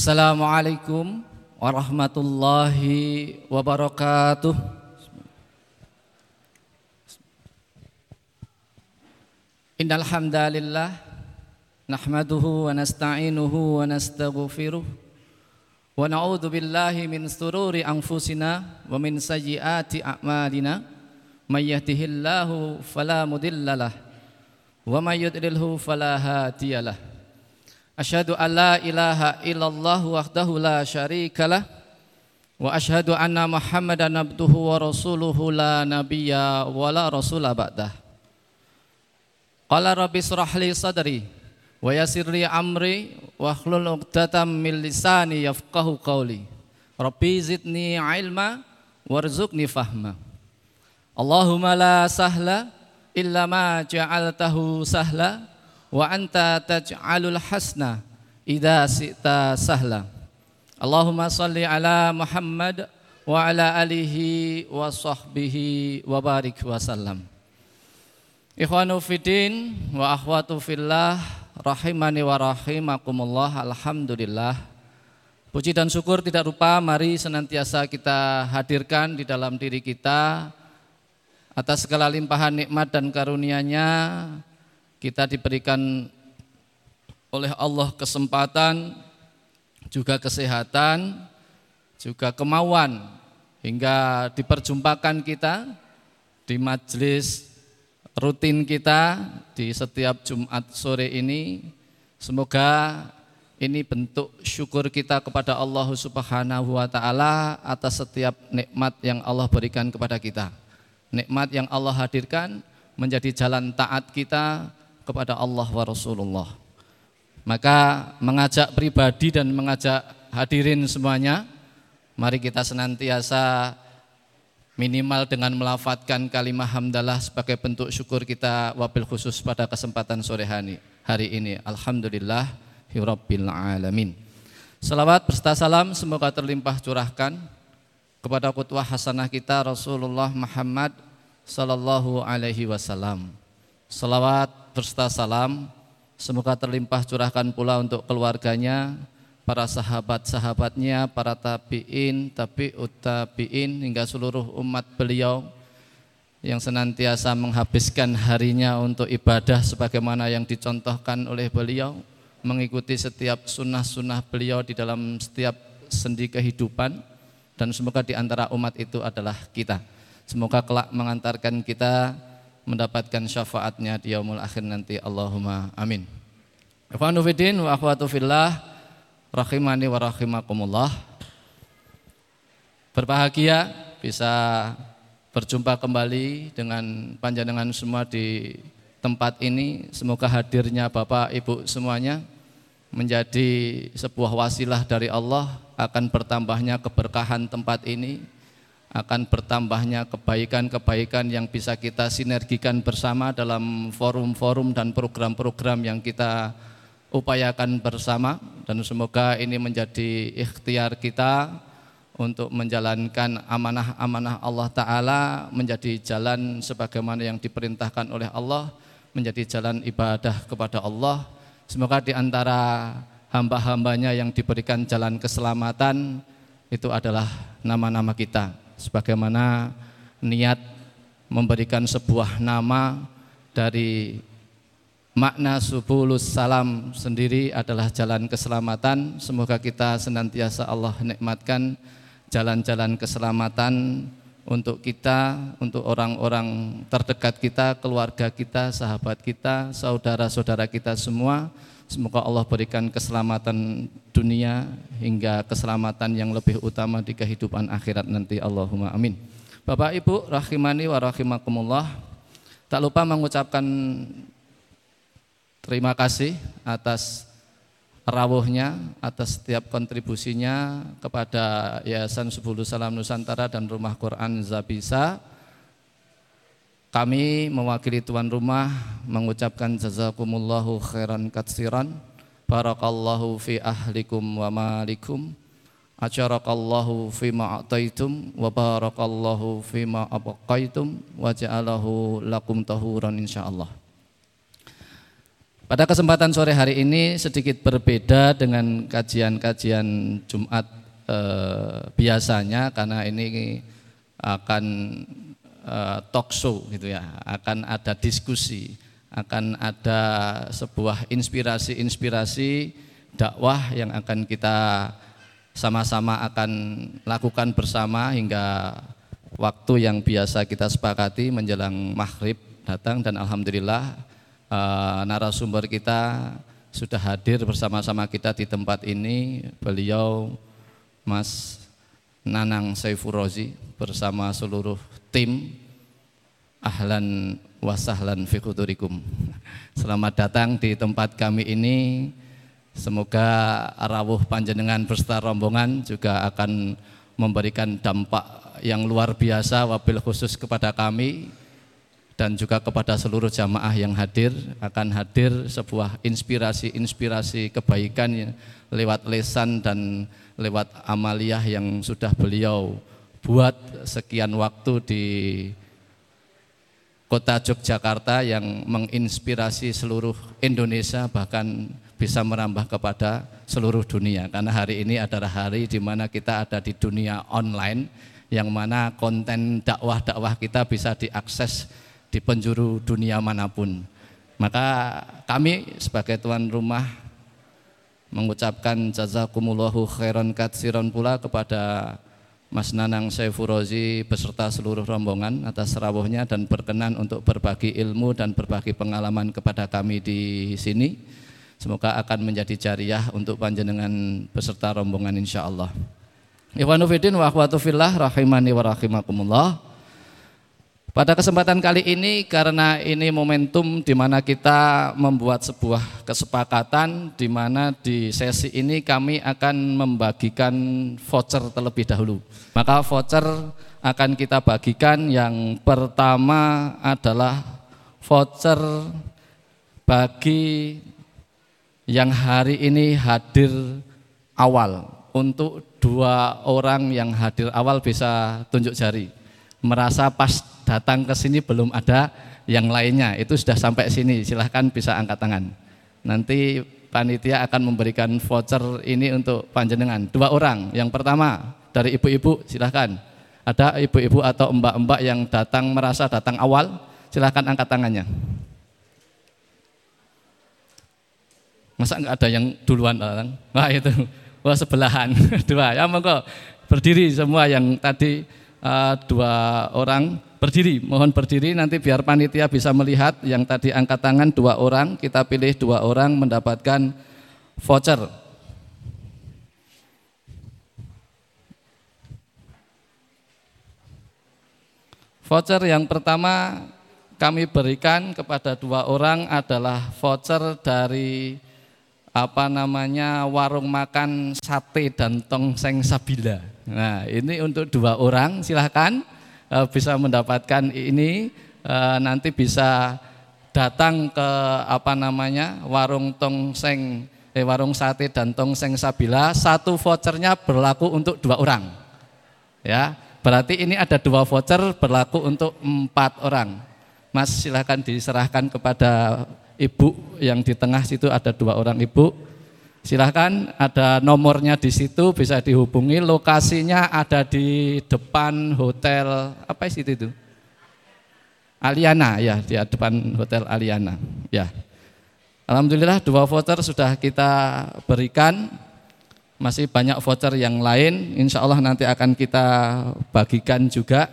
Assalamualaikum warahmatullahi wabarakatuh. Innal hamdalillah nahmaduhu wa nasta'inuhu wa nastaghfiruh wa na'udzu billahi min sururi anfusina wa min sayyiati a'malina may yahdihillahu fala mudhillalah wa may yudlilhu fala hadiyalah Asyhadu an la ilaha illallah wahdahu la syarikalah wa asyhadu anna Muhammadan abduhu wa rasuluhu la nabiyya wa la rasula ba'dah Qala rabbi israh sadri wa yassir amri wa hlul 'uqdatam min lisani yafqahu qawli. Rabbi zidni ilma warzuqni fahma. Allahumma la sahla illa ma ja'altahu sahla wa anta taj'alul hasna idza sita sahla. Allahumma salli ala Muhammad wa ala alihi wa sahbihi wa barik wa sallam. Ikhwanu fidin wa akhwatu fillah rahimani wa rahimakumullah alhamdulillah. Puji dan syukur tidak lupa mari senantiasa kita hadirkan di dalam diri kita atas segala limpahan nikmat dan karunia-Nya kita diberikan oleh Allah kesempatan juga kesehatan juga kemauan hingga diperjumpakan kita di majelis rutin kita di setiap Jumat sore ini. Semoga ini bentuk syukur kita kepada Allah Subhanahu wa taala atas setiap nikmat yang Allah berikan kepada kita. Nikmat yang Allah hadirkan menjadi jalan taat kita kepada Allah wa Rasulullah. Maka mengajak pribadi dan mengajak hadirin semuanya, mari kita senantiasa minimal dengan melafatkan kalimah hamdalah sebagai bentuk syukur kita wabil khusus pada kesempatan sore hari, hari ini. Alhamdulillah hirabbil alamin. Salawat berserta salam semoga terlimpah curahkan kepada kutwah hasanah kita Rasulullah Muhammad sallallahu alaihi wasallam. Salawat berserta salam semoga terlimpah curahkan pula untuk keluarganya, para sahabat-sahabatnya, para tabi'in, tabi'ut tabi'in hingga seluruh umat beliau yang senantiasa menghabiskan harinya untuk ibadah sebagaimana yang dicontohkan oleh beliau, mengikuti setiap sunnah-sunnah beliau di dalam setiap sendi kehidupan dan semoga di antara umat itu adalah kita. Semoga kelak mengantarkan kita mendapatkan syafaatnya di yaumul akhir nanti. Allahumma amin. Ikhwanu wa akhwatu fillah rahimani wa rahimakumullah. Berbahagia bisa berjumpa kembali dengan panjenengan semua di tempat ini. Semoga hadirnya Bapak Ibu semuanya menjadi sebuah wasilah dari Allah akan bertambahnya keberkahan tempat ini, akan bertambahnya kebaikan-kebaikan yang bisa kita sinergikan bersama dalam forum-forum dan program-program yang kita upayakan bersama. Dan semoga ini menjadi ikhtiar kita untuk menjalankan amanah-amanah Allah Ta'ala menjadi jalan sebagaimana yang diperintahkan oleh Allah menjadi jalan ibadah kepada Allah. Semoga di antara hamba-hambanya yang diberikan jalan keselamatan itu adalah nama-nama kita sebagaimana niat memberikan sebuah nama dari Makna subulus salam sendiri adalah jalan keselamatan. Semoga kita senantiasa Allah nikmatkan jalan-jalan keselamatan untuk kita, untuk orang-orang terdekat kita, keluarga kita, sahabat kita, saudara-saudara kita semua. Semoga Allah berikan keselamatan dunia hingga keselamatan yang lebih utama di kehidupan akhirat nanti. Allahumma amin. Bapak Ibu rahimani wa rahimakumullah. Tak lupa mengucapkan Terima kasih atas rawuhnya, atas setiap kontribusinya kepada Yayasan Subulu Salam Nusantara dan Rumah Quran Zabisa. Kami mewakili tuan rumah mengucapkan jazakumullahu khairan katsiran. Barakallahu fi ahlikum wa malikum. Ajarakallahu fi ma'ataitum wa barakallahu fi ma'abaqaitum wa ja'alahu lakum tahuran insyaallah. Pada kesempatan sore hari ini sedikit berbeda dengan kajian-kajian Jumat eh, biasanya karena ini akan eh, talk show gitu ya, akan ada diskusi, akan ada sebuah inspirasi-inspirasi dakwah yang akan kita sama-sama akan lakukan bersama hingga waktu yang biasa kita sepakati menjelang maghrib datang dan alhamdulillah uh, narasumber kita sudah hadir bersama-sama kita di tempat ini. Beliau Mas Nanang Saifurozi bersama seluruh tim Ahlan wasahlan fikuturikum. Selamat datang di tempat kami ini. Semoga rawuh panjenengan beserta rombongan juga akan memberikan dampak yang luar biasa wabil khusus kepada kami dan juga kepada seluruh jamaah yang hadir akan hadir sebuah inspirasi-inspirasi kebaikan lewat lesan dan lewat amaliyah yang sudah beliau buat sekian waktu di kota Yogyakarta yang menginspirasi seluruh Indonesia bahkan bisa merambah kepada seluruh dunia karena hari ini adalah hari di mana kita ada di dunia online yang mana konten dakwah-dakwah kita bisa diakses di penjuru dunia mana pun. Maka kami sebagai tuan rumah mengucapkan jazakumullahu khairan katsiran pula kepada Mas Nanang Saifurozi beserta seluruh rombongan atas rawuhnya dan berkenan untuk berbagi ilmu dan berbagi pengalaman kepada kami di sini. Semoga akan menjadi jariah untuk panjenengan beserta rombongan insya Allah. Ikhwanu Fidin wa akhwatu fillah rahimani wa rahimakumullah. Pada kesempatan kali ini karena ini momentum di mana kita membuat sebuah kesepakatan di mana di sesi ini kami akan membagikan voucher terlebih dahulu. Maka voucher akan kita bagikan yang pertama adalah voucher bagi yang hari ini hadir awal. Untuk dua orang yang hadir awal bisa tunjuk jari merasa pas datang ke sini belum ada yang lainnya, itu sudah sampai sini, silahkan bisa angkat tangan. Nanti panitia akan memberikan voucher ini untuk panjenengan. Dua orang, yang pertama dari ibu-ibu silahkan. Ada ibu-ibu atau mbak-mbak yang datang merasa datang awal, silahkan angkat tangannya. Masa nggak ada yang duluan orang? Wah itu, wah sebelahan dua. Ya monggo berdiri semua yang tadi uh, dua orang berdiri, mohon berdiri nanti biar panitia bisa melihat yang tadi angkat tangan dua orang, kita pilih dua orang mendapatkan voucher. Voucher yang pertama kami berikan kepada dua orang adalah voucher dari apa namanya warung makan sate dan tongseng sabila. Nah ini untuk dua orang silahkan uh, bisa mendapatkan ini. Uh, nanti bisa datang ke apa namanya warung tongseng eh, warung sate dan tongseng sabila. Satu vouchernya berlaku untuk dua orang. Ya berarti ini ada dua voucher berlaku untuk empat orang. Mas silahkan diserahkan kepada ibu yang di tengah situ ada dua orang ibu. Silahkan ada nomornya di situ bisa dihubungi. Lokasinya ada di depan hotel apa sih itu? Aliana ya di depan hotel Aliana ya. Alhamdulillah dua voucher sudah kita berikan. Masih banyak voucher yang lain, insya Allah nanti akan kita bagikan juga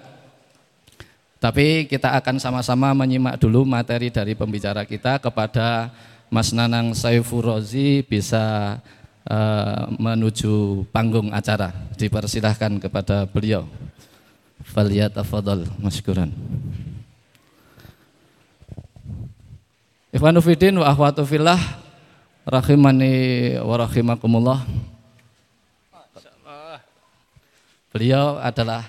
tapi kita akan sama-sama menyimak dulu materi dari pembicara kita kepada Mas Nanang Saifurozi bisa uh, menuju panggung acara. Dipersilahkan kepada beliau. Faliyat afadol, masykuran. Ikhwanu Fidin wa ahwatu fillah rahimani wa rahimakumullah. Beliau adalah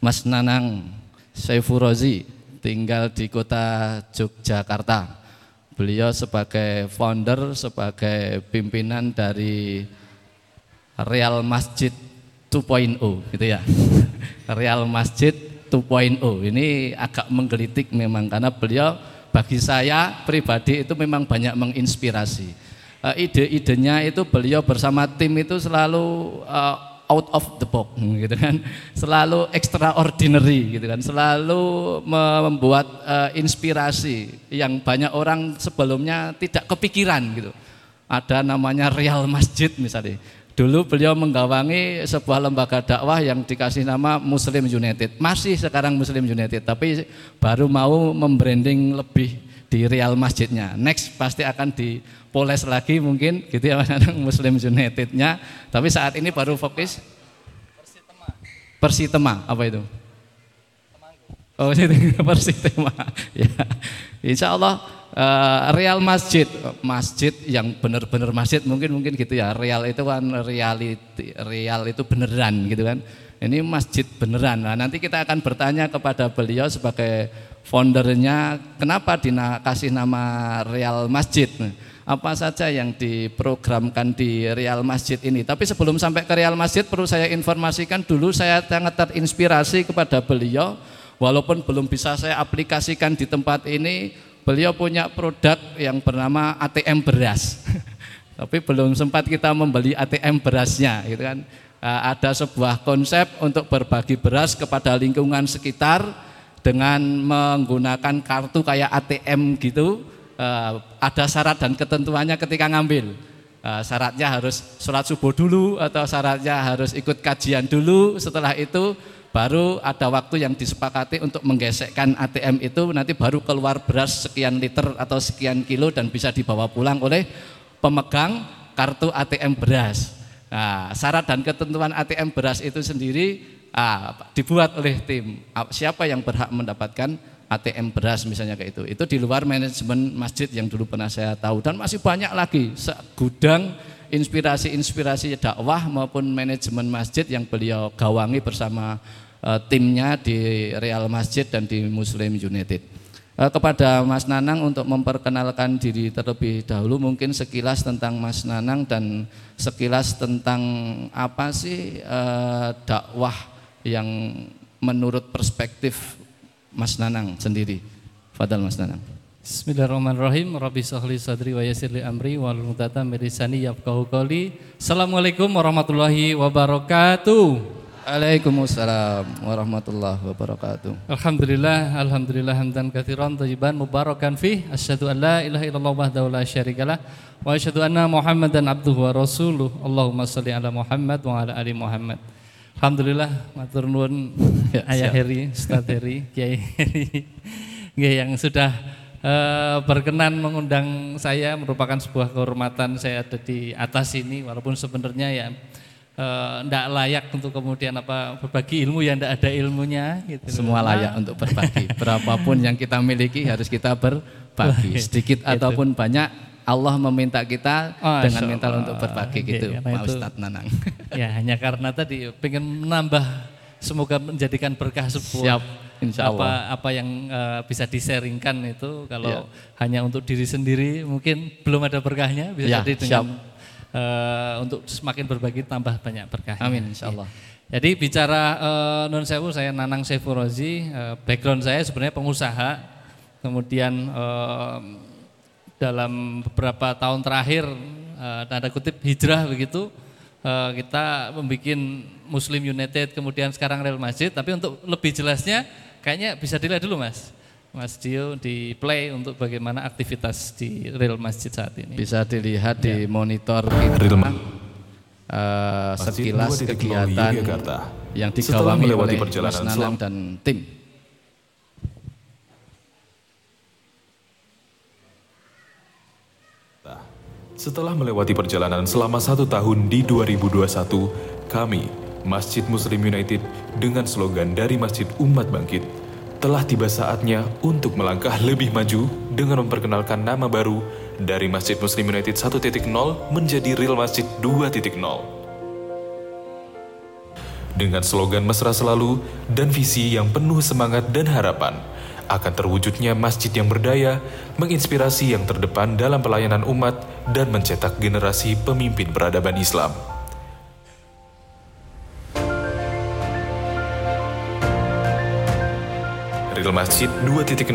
Mas Nanang Saifurozi tinggal di kota Yogyakarta. Beliau sebagai founder, sebagai pimpinan dari Real Masjid 2.0 gitu ya. Real Masjid 2.0 ini agak menggelitik memang karena beliau bagi saya pribadi itu memang banyak menginspirasi. Uh, ide-idenya itu beliau bersama tim itu selalu uh, out of the box gitu kan selalu extraordinary gitu kan selalu membuat uh, inspirasi yang banyak orang sebelumnya tidak kepikiran gitu ada namanya Real Masjid misalnya Dulu beliau menggawangi sebuah lembaga dakwah yang dikasih nama Muslim United. Masih sekarang Muslim United, tapi baru mau membranding lebih di Real Masjidnya. Next pasti akan dipoles lagi mungkin gitu ya Muslim Unitednya. Tapi saat ini baru fokus Persitema. Apa itu? Oh, Persitema. Ya. Insya Allah uh, real masjid, masjid yang benar-benar masjid mungkin mungkin gitu ya. Real itu kan reality, real itu beneran gitu kan. Ini masjid beneran. Nah, nanti kita akan bertanya kepada beliau sebagai foundernya, kenapa dikasih nama Real Masjid? Apa saja yang diprogramkan di Real Masjid ini? Tapi sebelum sampai ke Real Masjid perlu saya informasikan dulu saya sangat terinspirasi kepada beliau walaupun belum bisa saya aplikasikan di tempat ini Beliau punya produk yang bernama ATM beras. Tapi belum sempat kita membeli ATM berasnya, gitu kan. Ada sebuah konsep untuk berbagi beras kepada lingkungan sekitar dengan menggunakan kartu kayak ATM gitu. Ada syarat dan ketentuannya ketika ngambil. Syaratnya harus sholat subuh dulu atau syaratnya harus ikut kajian dulu. Setelah itu baru ada waktu yang disepakati untuk menggesekkan ATM itu nanti baru keluar beras sekian liter atau sekian kilo dan bisa dibawa pulang oleh pemegang kartu ATM beras. Nah, syarat dan ketentuan ATM beras itu sendiri ah, dibuat oleh tim. Ah, siapa yang berhak mendapatkan ATM beras misalnya kayak itu. Itu di luar manajemen masjid yang dulu pernah saya tahu dan masih banyak lagi gudang inspirasi-inspirasi dakwah maupun manajemen masjid yang beliau gawangi bersama uh, timnya di Real Masjid dan di Muslim United. Uh, kepada Mas Nanang untuk memperkenalkan diri terlebih dahulu mungkin sekilas tentang Mas Nanang dan sekilas tentang apa sih uh, dakwah yang menurut perspektif Mas Nanang sendiri. Fadal Mas Nanang. Bismillahirrahmanirrahim. Rabbi sahli sadri wa yassirli amri wa lutata mirisani yafqahu qawli. Assalamualaikum warahmatullahi wabarakatuh. Waalaikumsalam warahmatullahi wabarakatuh. Alhamdulillah, alhamdulillah hamdan katsiran thayyiban mubarakan fi. Asyhadu an la ilaha illallah wahdahu la syarikalah wa asyhadu anna Muhammadan abduhu wa rasuluh. Allahumma shalli ala Muhammad wa ala ali Muhammad. Alhamdulillah matur nuwun ya, Ayah Heri, Ustaz Heri, Kiai Heri yang sudah uh, berkenan mengundang saya merupakan sebuah kehormatan saya ada di atas ini walaupun sebenarnya ya tidak eh, uh, layak untuk kemudian apa berbagi ilmu yang tidak ada ilmunya gitu. Semua layak nah. untuk berbagi. Berapapun yang kita miliki harus kita berbagi. Sedikit gitu. ataupun banyak Allah meminta kita oh, dengan mental untuk berbagi gitu, ya, Pak Ustadz Nanang. Ya, hanya karena tadi pengen menambah semoga menjadikan berkah sebuah Siap Insya Allah. apa apa yang uh, bisa diseringkan itu kalau ya. hanya untuk diri sendiri mungkin belum ada berkahnya bisa ya, jadi dengan uh, untuk semakin berbagi tambah banyak berkah. Amin Insya Allah. Ya. Jadi bicara uh, non sewu saya Nanang Sefurozi, uh, background saya sebenarnya pengusaha, kemudian uh, dalam beberapa tahun terakhir uh, tanda kutip hijrah begitu uh, kita membuat Muslim United kemudian sekarang Real Masjid tapi untuk lebih jelasnya Kayaknya bisa dilihat dulu Mas. Mas Dio di play untuk bagaimana aktivitas di Real Masjid saat ini. Bisa dilihat ya. di monitor kita. Real uh, sekilas kegiatan yang digawangi oleh Mas Nanang dan tim. Setelah melewati perjalanan selama satu tahun di 2021, kami, Masjid Muslim United dengan slogan dari Masjid Umat Bangkit, telah tiba saatnya untuk melangkah lebih maju dengan memperkenalkan nama baru dari Masjid Muslim United 1.0 menjadi Real Masjid 2.0. Dengan slogan mesra selalu dan visi yang penuh semangat dan harapan, akan terwujudnya masjid yang berdaya, menginspirasi yang terdepan dalam pelayanan umat, dan mencetak generasi pemimpin peradaban Islam. Real Masjid 2.0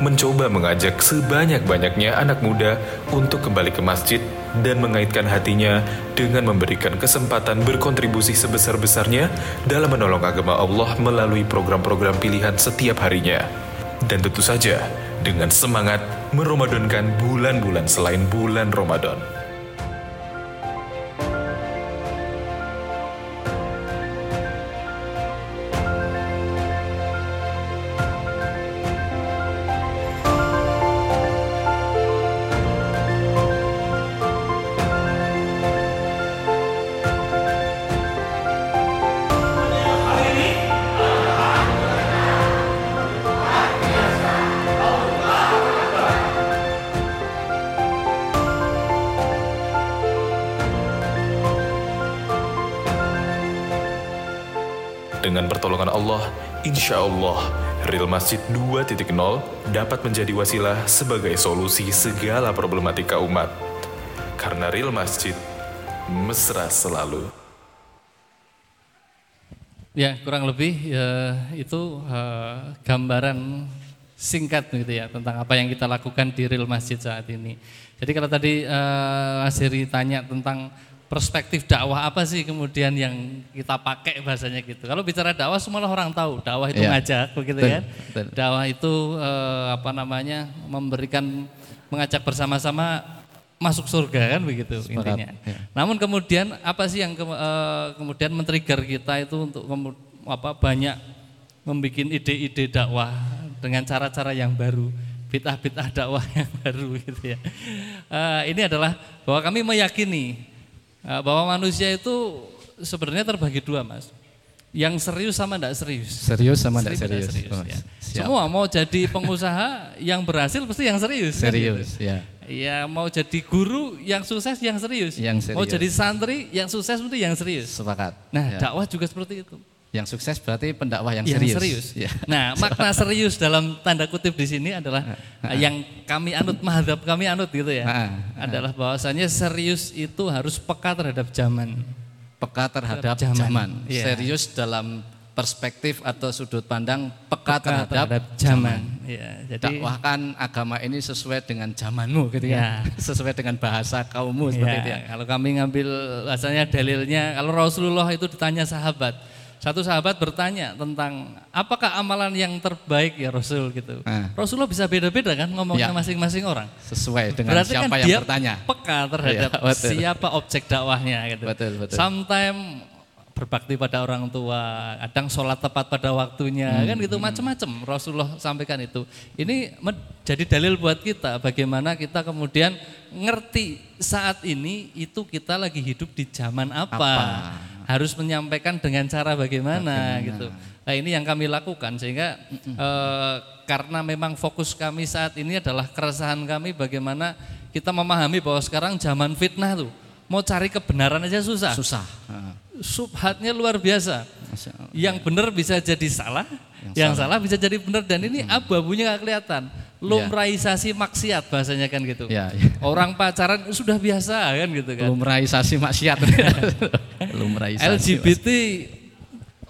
mencoba mengajak sebanyak-banyaknya anak muda untuk kembali ke masjid dan mengaitkan hatinya dengan memberikan kesempatan berkontribusi sebesar-besarnya dalam menolong agama Allah melalui program-program pilihan setiap harinya. Dan tentu saja dengan semangat meramadankan bulan-bulan selain bulan Ramadan. Insya Allah, Real Masjid 2.0 dapat menjadi wasilah sebagai solusi segala problematika umat. Karena Real Masjid mesra selalu. Ya, kurang lebih ya, itu uh, gambaran singkat gitu ya tentang apa yang kita lakukan di Real Masjid saat ini. Jadi kalau tadi uh, Mas Heri tanya tentang perspektif dakwah apa sih kemudian yang kita pakai bahasanya gitu. Kalau bicara dakwah semua orang tahu, dakwah itu ya. ngajak begitu betul, kan. Betul. Dakwah itu eh, apa namanya? memberikan mengajak bersama-sama masuk surga kan begitu Sepakat, intinya. Ya. Namun kemudian apa sih yang ke, eh, kemudian men-trigger kita itu untuk apa banyak membuat ide-ide dakwah dengan cara-cara yang baru bid'ah-bid'ah dakwah yang baru gitu ya. Uh, ini adalah bahwa kami meyakini bahwa manusia itu sebenarnya terbagi dua mas. Yang serius sama tidak serius. Serius sama tidak serius. serius oh, ya. Semua mau jadi pengusaha yang berhasil pasti yang serius. Kan serius, kan, ya. Ya mau jadi guru yang sukses yang serius. Yang serius. Mau jadi santri yang sukses mesti yang serius. Sepakat. Nah ya. dakwah juga seperti itu. Yang sukses berarti pendakwah yang, yang serius. serius. Ya. Nah, makna serius dalam tanda kutip di sini adalah yang kami anut mahadab kami anut gitu ya. adalah bahwasanya serius itu harus peka terhadap zaman. Peka terhadap, zaman. zaman. Ya. Serius dalam perspektif atau sudut pandang peka, peka terhadap, terhadap zaman. zaman. Ya, jadi dakwahkan agama ini sesuai dengan zamanmu gitu ya. ya. sesuai dengan bahasa kaummu seperti ya, itu ya. Kalau kami ngambil bahasanya dalilnya kalau Rasulullah itu ditanya sahabat, satu sahabat bertanya tentang apakah amalan yang terbaik ya Rasul gitu. Nah. Rasulullah bisa beda-beda kan ngomongnya ya. masing-masing orang. Sesuai dengan Berarti siapa kan yang dia bertanya. Peka terhadap ya, siapa objek dakwahnya gitu. Betul, betul. Sometimes berbakti pada orang tua, kadang sholat tepat pada waktunya, hmm, kan gitu hmm. macam-macam Rasulullah sampaikan itu. Ini jadi dalil buat kita bagaimana kita kemudian ngerti saat ini itu kita lagi hidup di zaman apa. apa harus menyampaikan dengan cara bagaimana, bagaimana. gitu. Nah ini yang kami lakukan sehingga e, karena memang fokus kami saat ini adalah keresahan kami bagaimana kita memahami bahwa sekarang zaman fitnah tuh mau cari kebenaran aja susah. Susah. Subhatnya luar biasa. Yang benar bisa jadi salah, yang, yang salah. salah bisa jadi benar dan ini abu-abunya nggak kelihatan lumrahisasi maksiat bahasanya kan gitu. Ya, ya. Orang pacaran sudah biasa kan gitu kan. Lumrahisasi maksiat. lumrahisasi. LGBT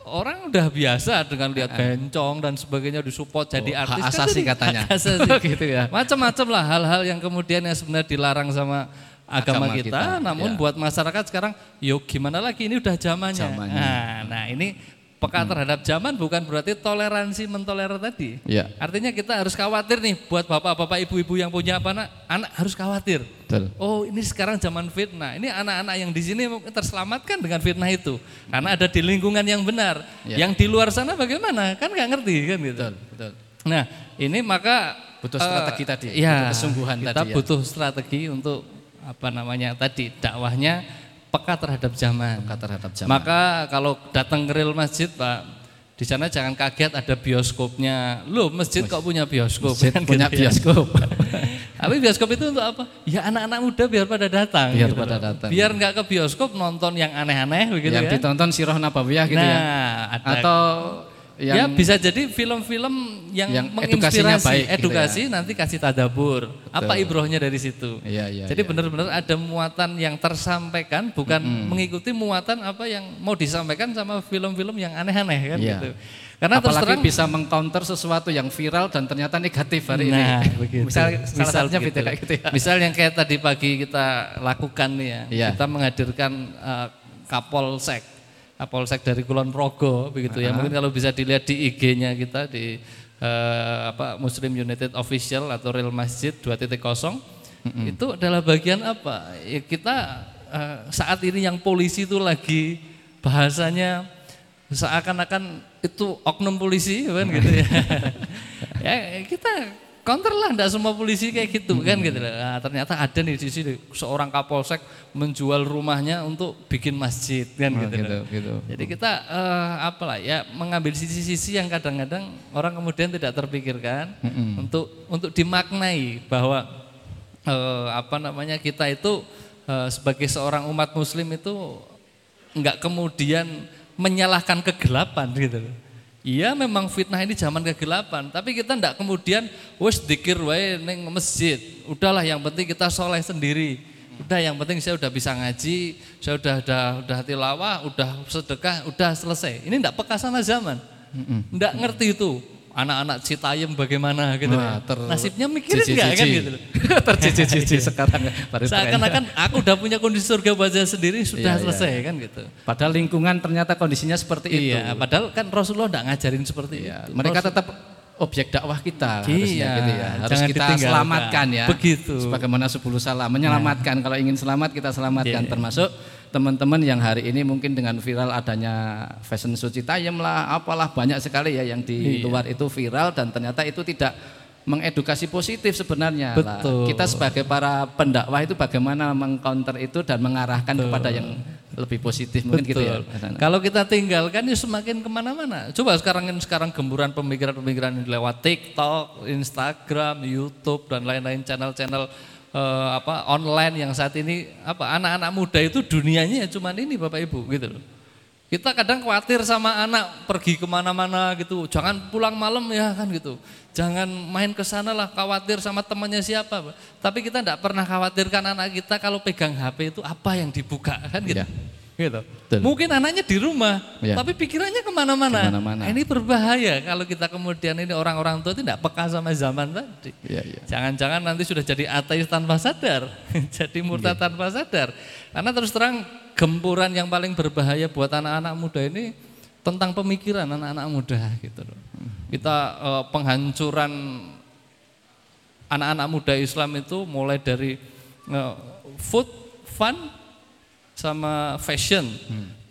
orang udah biasa dengan lihat bencong dan sebagainya disupport jadi oh, artis hak kan asasi kan katanya. Hak asasi. gitu ya. Macam-macam lah hal-hal yang kemudian yang sebenarnya dilarang sama agama, agama kita, kita, namun ya. buat masyarakat sekarang, yuk gimana lagi ini udah zamannya. zamannya. Nah, nah ini peka hmm. terhadap zaman bukan berarti toleransi mentolerir tadi. Ya. Artinya kita harus khawatir nih buat bapak-bapak ibu-ibu yang punya apa anak, anak harus khawatir. Betul. Oh ini sekarang zaman fitnah. Ini anak-anak yang di sini terselamatkan dengan fitnah itu karena ada di lingkungan yang benar. Ya. Yang di luar sana bagaimana? Kan nggak ngerti kan gitu. Betul. Betul. Nah ini maka butuh strategi uh, tadi, ya, butuh kesungguhan kita tadi. Kita ya. butuh strategi untuk apa namanya tadi dakwahnya peka terhadap zaman. Peka terhadap zaman. Maka kalau datang ke real masjid, Pak, di sana jangan kaget ada bioskopnya. Loh, masjid kok punya bioskop? Masjid kan punya gitu ya. bioskop. Tapi bioskop itu untuk apa? Ya anak-anak muda biar pada datang. Biar gitu pada datang. Biar nggak ke bioskop nonton yang aneh-aneh begitu yang ya. ditonton Sirah Nabawiyah gitu nah, ya. Ada, Atau yang ya bisa jadi film-film yang, Yang edukasinya menginspirasi, baik gitu edukasi ya. nanti kasih tadabur. Apa ibrohnya dari situ? Iya, iya, jadi iya. benar-benar ada muatan yang tersampaikan, bukan mengikuti muatan apa yang mau disampaikan sama film-film yang aneh-aneh kan Iya. gitu. Karena terus apalagi terang bisa mengcounter sesuatu yang viral dan ternyata negatif hari Nah, ini. begitu. Misal salah Misal satunya video kayak gitu ya. Misal yang kayak tadi pagi kita lakukan nih ya, Iya. kita menghadirkan eh, Kapolsek, Kapolsek dari Kulon Progo begitu ya. Mungkin kalau bisa dilihat di IG-nya kita di eh, apa Muslim United Official atau Real Masjid 2.0 itu adalah bagian apa? Ya kita eh, saat ini yang polisi itu lagi bahasanya seakan-akan itu oknum polisi kan gitu ya. ya kita counter lah, enggak semua polisi kayak gitu kan gitu. Nah, ternyata ada nih di sini seorang kapolsek menjual rumahnya untuk bikin masjid kan Oh, gitu. gitu, gitu. Jadi kita eh, apalah ya mengambil sisi-sisi yang kadang-kadang orang kemudian tidak terpikirkan untuk untuk dimaknai bahwa eh, apa namanya kita itu eh, sebagai seorang umat muslim itu enggak kemudian menyalahkan kegelapan gitu loh. Iya memang fitnah ini zaman kegelapan, tapi kita ndak kemudian wes dikir wae neng masjid. Udahlah yang penting kita soleh sendiri. Udah yang penting saya udah bisa ngaji, saya udah udah udah tilawah, udah sedekah, udah selesai. Ini ndak peka sama zaman. Ndak ngerti itu anak-anak Citayam bagaimana gitu. Wah, ter- Nasibnya mikirin nggak kan gitu loh. Tercici-cici sekarang tren. Seakan-akan aku udah punya kondisi surga saya sendiri sudah Iya, iya, selesai kan gitu. Padahal lingkungan ternyata kondisinya seperti itu. Iya, padahal kan Rasulullah enggak ngajarin seperti Iya, itu. Mereka Rasul- tetap objek dakwah kita harusnya Iya, gitu ya. Harus jangan kita selamatkan ya. Begitu. Sebagaimana 10 salam menyelamatkan kalau ingin selamat kita selamatkan Iya. termasuk teman-teman yang hari ini mungkin dengan viral adanya fashion show Citayam lah, apalah banyak sekali ya yang di Iya. luar itu viral dan ternyata itu tidak mengedukasi positif sebenarnya lah. Betul. Kita sebagai para pendakwah itu bagaimana mengcounter itu dan mengarahkan kepada yang lebih positif mungkin gitu ya. Betul. Mas Ana. Kalau kita tinggalkan ya semakin ke mana-mana. Coba sekarang sekarang gemburan pemikiran-pemikiran yang lewat TikTok, Instagram, YouTube dan lain-lain channel-channel eh, apa online yang saat ini apa anak-anak muda itu dunianya ya cuman ini Bapak Ibu gitu loh. Kita kadang khawatir sama anak pergi ke mana-mana gitu, jangan pulang malam ya kan gitu, jangan main ke sana lah, khawatir sama temannya siapa. Tapi kita tidak pernah khawatirkan anak kita kalau pegang HP itu apa yang dibuka kan gitu. Iya. Gitu. Betul. Mungkin anaknya di rumah, Iya. tapi pikirannya ke mana-mana. Ke mana-mana. Nah, Ini berbahaya kalau kita kemudian ini orang-orang tua tidak peka sama zaman tadi. Iya, iya. Jangan-jangan nanti sudah jadi ateis tanpa sadar, jadi murtad Iya. tanpa sadar. Karena terus terang gempuran yang paling berbahaya buat anak-anak muda ini tentang pemikiran anak-anak muda gitu loh. Kita eh, penghancuran anak-anak muda Islam itu mulai dari eh, food, fun, sama fashion.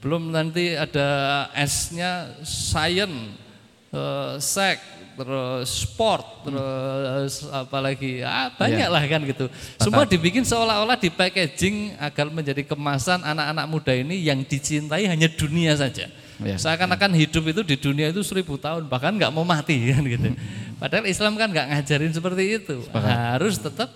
Belum nanti ada S-nya science, eh, seks, terus sport, terus apa lagi? Ah, banyak lah kan gitu. Semua dibikin seolah-olah di packaging agar menjadi kemasan anak-anak muda ini yang dicintai hanya dunia saja. Iya. Seakan-akan hidup itu di dunia itu seribu tahun, bahkan nggak mau mati kan gitu. Padahal Islam kan nggak ngajarin seperti itu. Harus tetap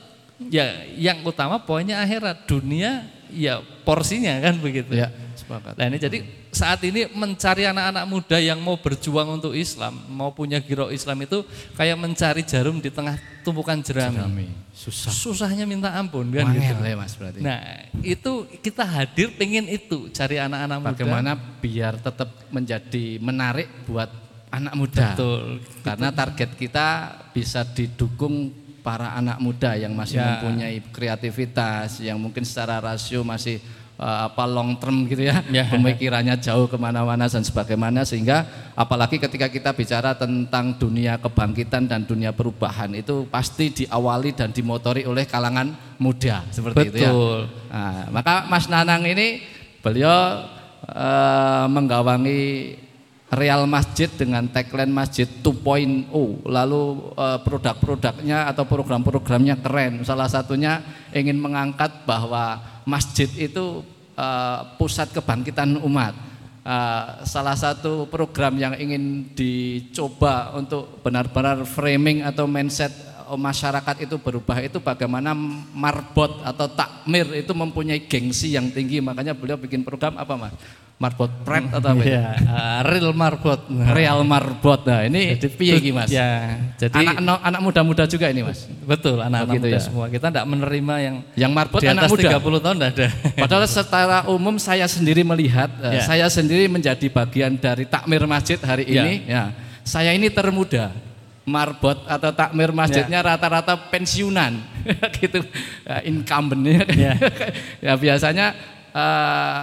ya yang utama poinnya akhirat, dunia ya porsinya kan begitu. Ya, sepakat. Nah ini jadi saat ini mencari anak-anak muda yang mau berjuang untuk Islam, mau punya giro Islam itu kayak mencari jarum di tengah tumpukan jerami. Susah. Susahnya minta ampun kan gitu. Ya Mas berarti. Nah itu kita hadir pengen itu cari anak-anak muda. Bagaimana biar tetap menjadi menarik buat anak muda. Betul. Karena target kita bisa didukung para anak muda yang masih Ya. mempunyai kreativitas, yang mungkin secara rasio masih eh, apa long term gitu ya, Ya. pemikirannya jauh ke mana-mana dan sebagaimana sehingga apalagi ketika kita bicara tentang dunia kebangkitan dan dunia perubahan itu pasti diawali dan dimotori oleh kalangan muda seperti itu ya. Betul. Nah, maka Mas Nanang ini beliau eh, menggawangi Real Masjid dengan tagline Masjid 2.0 lalu eh, produk-produknya atau program-programnya keren. Salah satunya ingin mengangkat bahwa masjid itu eh, pusat kebangkitan umat. Eh, salah satu program yang ingin dicoba untuk benar-benar framing atau mindset masyarakat itu berubah itu bagaimana marbot atau takmir itu mempunyai gengsi yang tinggi. Makanya beliau bikin program apa mas Marbot Pret atau apa? Ya, uh, real marbot. Real Marbot. Nah, ini piye iki Mas? Ya, jadi anak no- anak muda-muda juga ini Mas. betul anak-anak Oh, gitu muda ya. semua. Kita tidak menerima yang Yang marbot di anak atas muda. 30 tahun tidak ada. Padahal secara umum saya sendiri melihat, eh, Ya. saya sendiri menjadi bagian dari takmir masjid hari Ya. ini. Ya, saya ini termuda. Marbot atau takmir masjidnya Ya. rata-rata pensiunan, gitu, ya, incumbentnya. Ya. ya biasanya eh,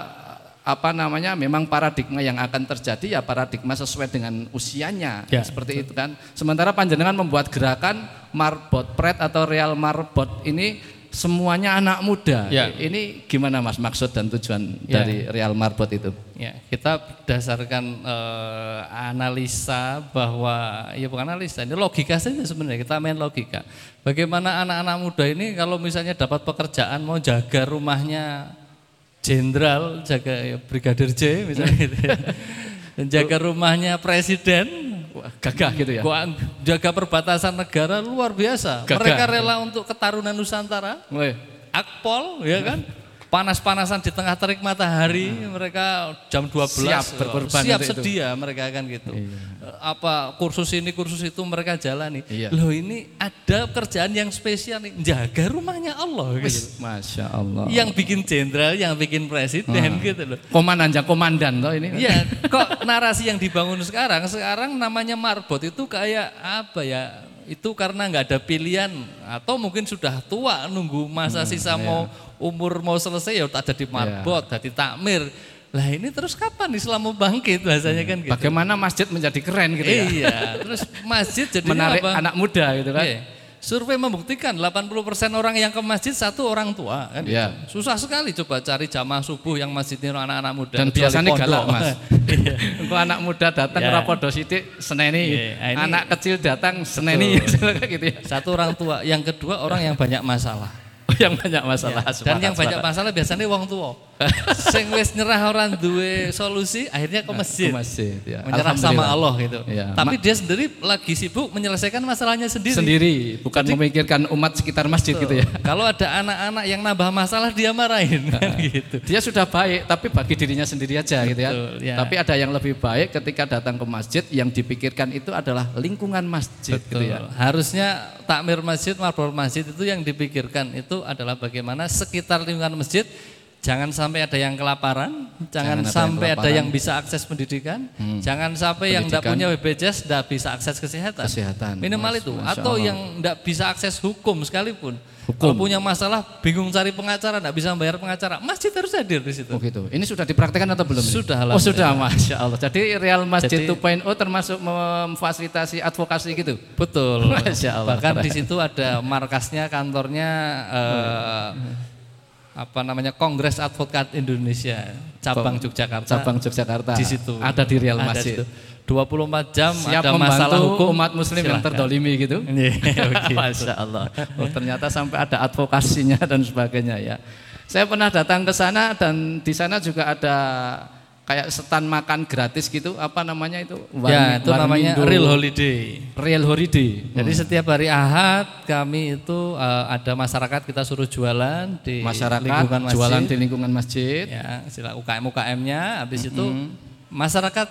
apa namanya, memang paradigma yang akan terjadi ya paradigma sesuai dengan usianya, Ya, seperti itu kan. Sementara panjenengan membuat gerakan Marbot Pret atau Real Marbot ini semuanya anak muda. Ya. Ini gimana Mas maksud dan tujuan Ya. dari Real Marbot itu? Ya, kita berdasarkan eh, analisa bahwa ya bukan analisa, ini logika saja sebenarnya kita main logika. Bagaimana anak-anak muda ini kalau misalnya dapat pekerjaan mau jaga rumahnya jenderal, jaga ya, brigadir J misalnya gitu ya. Dan jaga rumahnya presiden, Wah, gagah gitu ya. gua jaga perbatasan negara luar biasa. Gagah. Mereka rela untuk ketarunan Nusantara, Woi, Akpol ya kan panas-panasan di tengah terik matahari mereka jam 12 Siap berkorban siap itu. sedia mereka kan gitu Eh, apa kursus ini kursus itu mereka jalani Iya. loh ini ada kerjaan yang spesial nih jaga rumahnya Allah gitu Masya Allah. yang bikin jenderal yang bikin presiden gitu loh Komandan, komandan toh ini. Iya, kok narasi yang dibangun sekarang, sekarang namanya marbot itu kayak apa ya? Itu karena nggak ada pilihan atau mungkin sudah tua nunggu masa sisa mau umur mau selesai ya tak jadi marbot, jadi takmir. Lah ini terus kapan Islam mau bangkit bahasanya kan gitu. Bagaimana masjid menjadi keren gitu ya? Iya, terus masjid jadi Menarik apa? anak muda gitu kan? Iya. Survei membuktikan 80% orang yang ke masjid satu orang tua kan. Iya. gitu. Susah sekali coba cari jamaah subuh yang masjidnya anak-anak muda. Dan biasanya galak mas. Iya. Engko anak muda datang Ya. ora podo sithik seneni. Iya, nah ini- anak kecil datang seneni gitu ya. Satu orang tua, yang kedua orang yang banyak masalah. yang banyak masalah. Ya, Dan yang banyak masalah biasanya wong tua. Sing wis nyerah orang duwe solusi akhirnya ke masjid. Ke masjid ya. Menyerah sama. Allah gitu. Iya. Tapi Ma- dia sendiri lagi sibuk menyelesaikan masalahnya sendiri. sendiri, bukan memikirkan umat sekitar masjid gitu ya. Kalau ada anak-anak yang nambah masalah dia marahin kan gitu. Dia sudah baik tapi bagi dirinya sendiri aja gitu ya. Betul, ya. Tapi ada yang lebih baik ketika datang ke masjid yang dipikirkan itu adalah lingkungan masjid gitu Betul. ya. Harusnya takmir masjid, marbor masjid itu yang dipikirkan itu adalah bagaimana sekitar lingkungan masjid jangan sampai ada yang kelaparan, jangan, Jangan ada yang sampai ada kelaparan. Hmm. yang bisa akses pendidikan, jangan sampai yang tidak Pendidikan. punya BPJS tidak bisa akses kesehatan. Kesehatan. Minimal Mas- itu Masya atau Allah. yang tidak bisa akses hukum sekalipun. Hukum. Kalau punya masalah bingung cari pengacara, tidak bisa bayar pengacara, masjid harus hadir di situ. Oh gitu. Ini sudah dipraktekkan atau belum? Sudah, Oh sudah, masya Allah. Jadi Real Masjid Jadi- 2.0 termasuk memfasilitasi advokasi gitu. Betul. Masya Allah, Bahkan di situ ada markasnya, kantornya eh, apa namanya Kongres Advokat Indonesia cabang Yogyakarta. Cabang Yogyakarta. di situ. Ada di Real Ada Masjid. di situ. 24 jam Siap ada masalah hukum umat muslim yang silahkan. terdolimi gitu. Iya. Masya Allah. Oh, ternyata sampai ada advokasinya dan sebagainya ya. Saya pernah datang ke sana dan di sana juga ada kayak stand makan gratis gitu. Apa namanya itu? Ya, itu namanya Warmindo. Real Holiday. Real Holiday. Jadi setiap hari Ahad kami itu eh, ada masyarakat kita suruh jualan di Masyarakat lingkungan masjid. jualan di lingkungan masjid. ya sila UKM UKM-nya habis itu masyarakat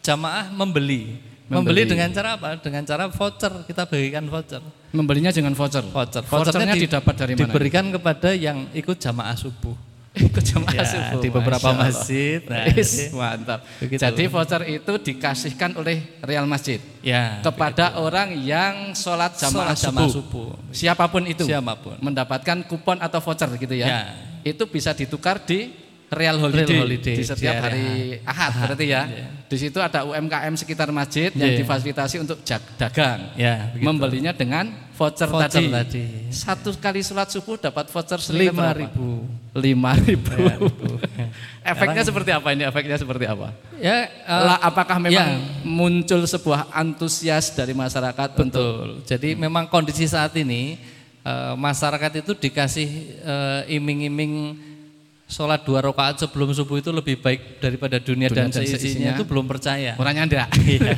jamaah membeli. membeli dengan cara apa dengan cara voucher kita bagikan voucher Membelinya dengan voucher. voucher Vouchernya Vouchernya di- didapat dari mana? diberikan kepada yang ikut jamaah subuh Ikut jamaah Ya, subuh. di beberapa Masya masjid. Nah, Is, jadi- mantap. Begitu. Jadi voucher itu dikasihkan oleh Real Masjid ya kepada orang yang sholat jamaah Sholat jamaah subuh. subuh. Siapa pun itu. Siapa pun. Mendapatkan kupon atau voucher gitu ya. Ya. Itu bisa ditukar di Real Holiday, Real Holiday, di setiap di hari Ahad, berarti ya. Iya. Di situ ada UMKM sekitar masjid yang Iya. difasilitasi untuk dagang. Ya, begitu. Membelinya dengan voucher, Voucher tadi. tadi. Satu kali sholat subuh dapat voucher lima ribu Lima ribu. Ribu. Efeknya seperti apa ini? Efeknya seperti apa? ya Lah, apakah memang ya. muncul sebuah antusias dari masyarakat untuk Betul. Jadi memang kondisi saat ini eh, masyarakat itu dikasih eh, iming-iming sholat dua rakaat sebelum subuh itu lebih baik daripada dunia, Dunia dan, dan seisinya, seisinya. itu belum percaya. Orangnya enggak. Iya.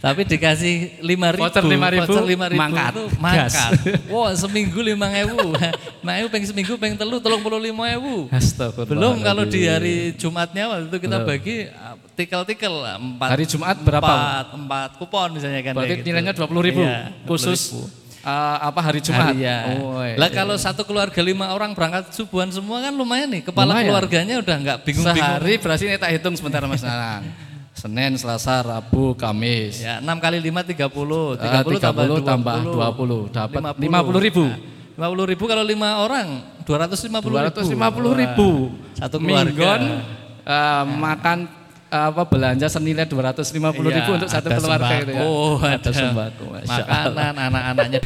Tapi dikasih lima ribu, Voucher 5.000, voucher 5.000 mangkat. itu mangkat. Wah seminggu lima ewu, lima ewu peng seminggu peng telu tolong puluh lima ewu. Astagfirullah. Belum kalau di hari Jumatnya waktu itu kita Belum. bagi uh, tikel-tikel empat. Hari Jumat berapa? Empat, empat kupon misalnya kan. Berarti gitu. nilainya 20 ribu Iya, khusus 20.000. eh, apa hari Jumat? Hari ya. Oh, iya. Lah kalau satu keluarga lima orang berangkat subuhan semua kan lumayan nih. Kepala Lumayan. keluarganya udah nggak bingung-bingung. Sehari berarti ini tak hitung sebentar Mas Nanang. Senin, Selasa, Rabu, Kamis. Ya, 6 kali 5 30. 30, Eh, 30 tambah 20. tambah 20, dapat 50 ribu. Nah, 50 ribu kalau 5 orang 250 ribu. 250 ribu. Wah, Satu keluarga. Minggon eh, makan eh, apa belanja senilai 250 ribu Iya, untuk satu ada keluarga itu ya. sembako, Ada sembako. Masya Allah. Makanan anak-anaknya.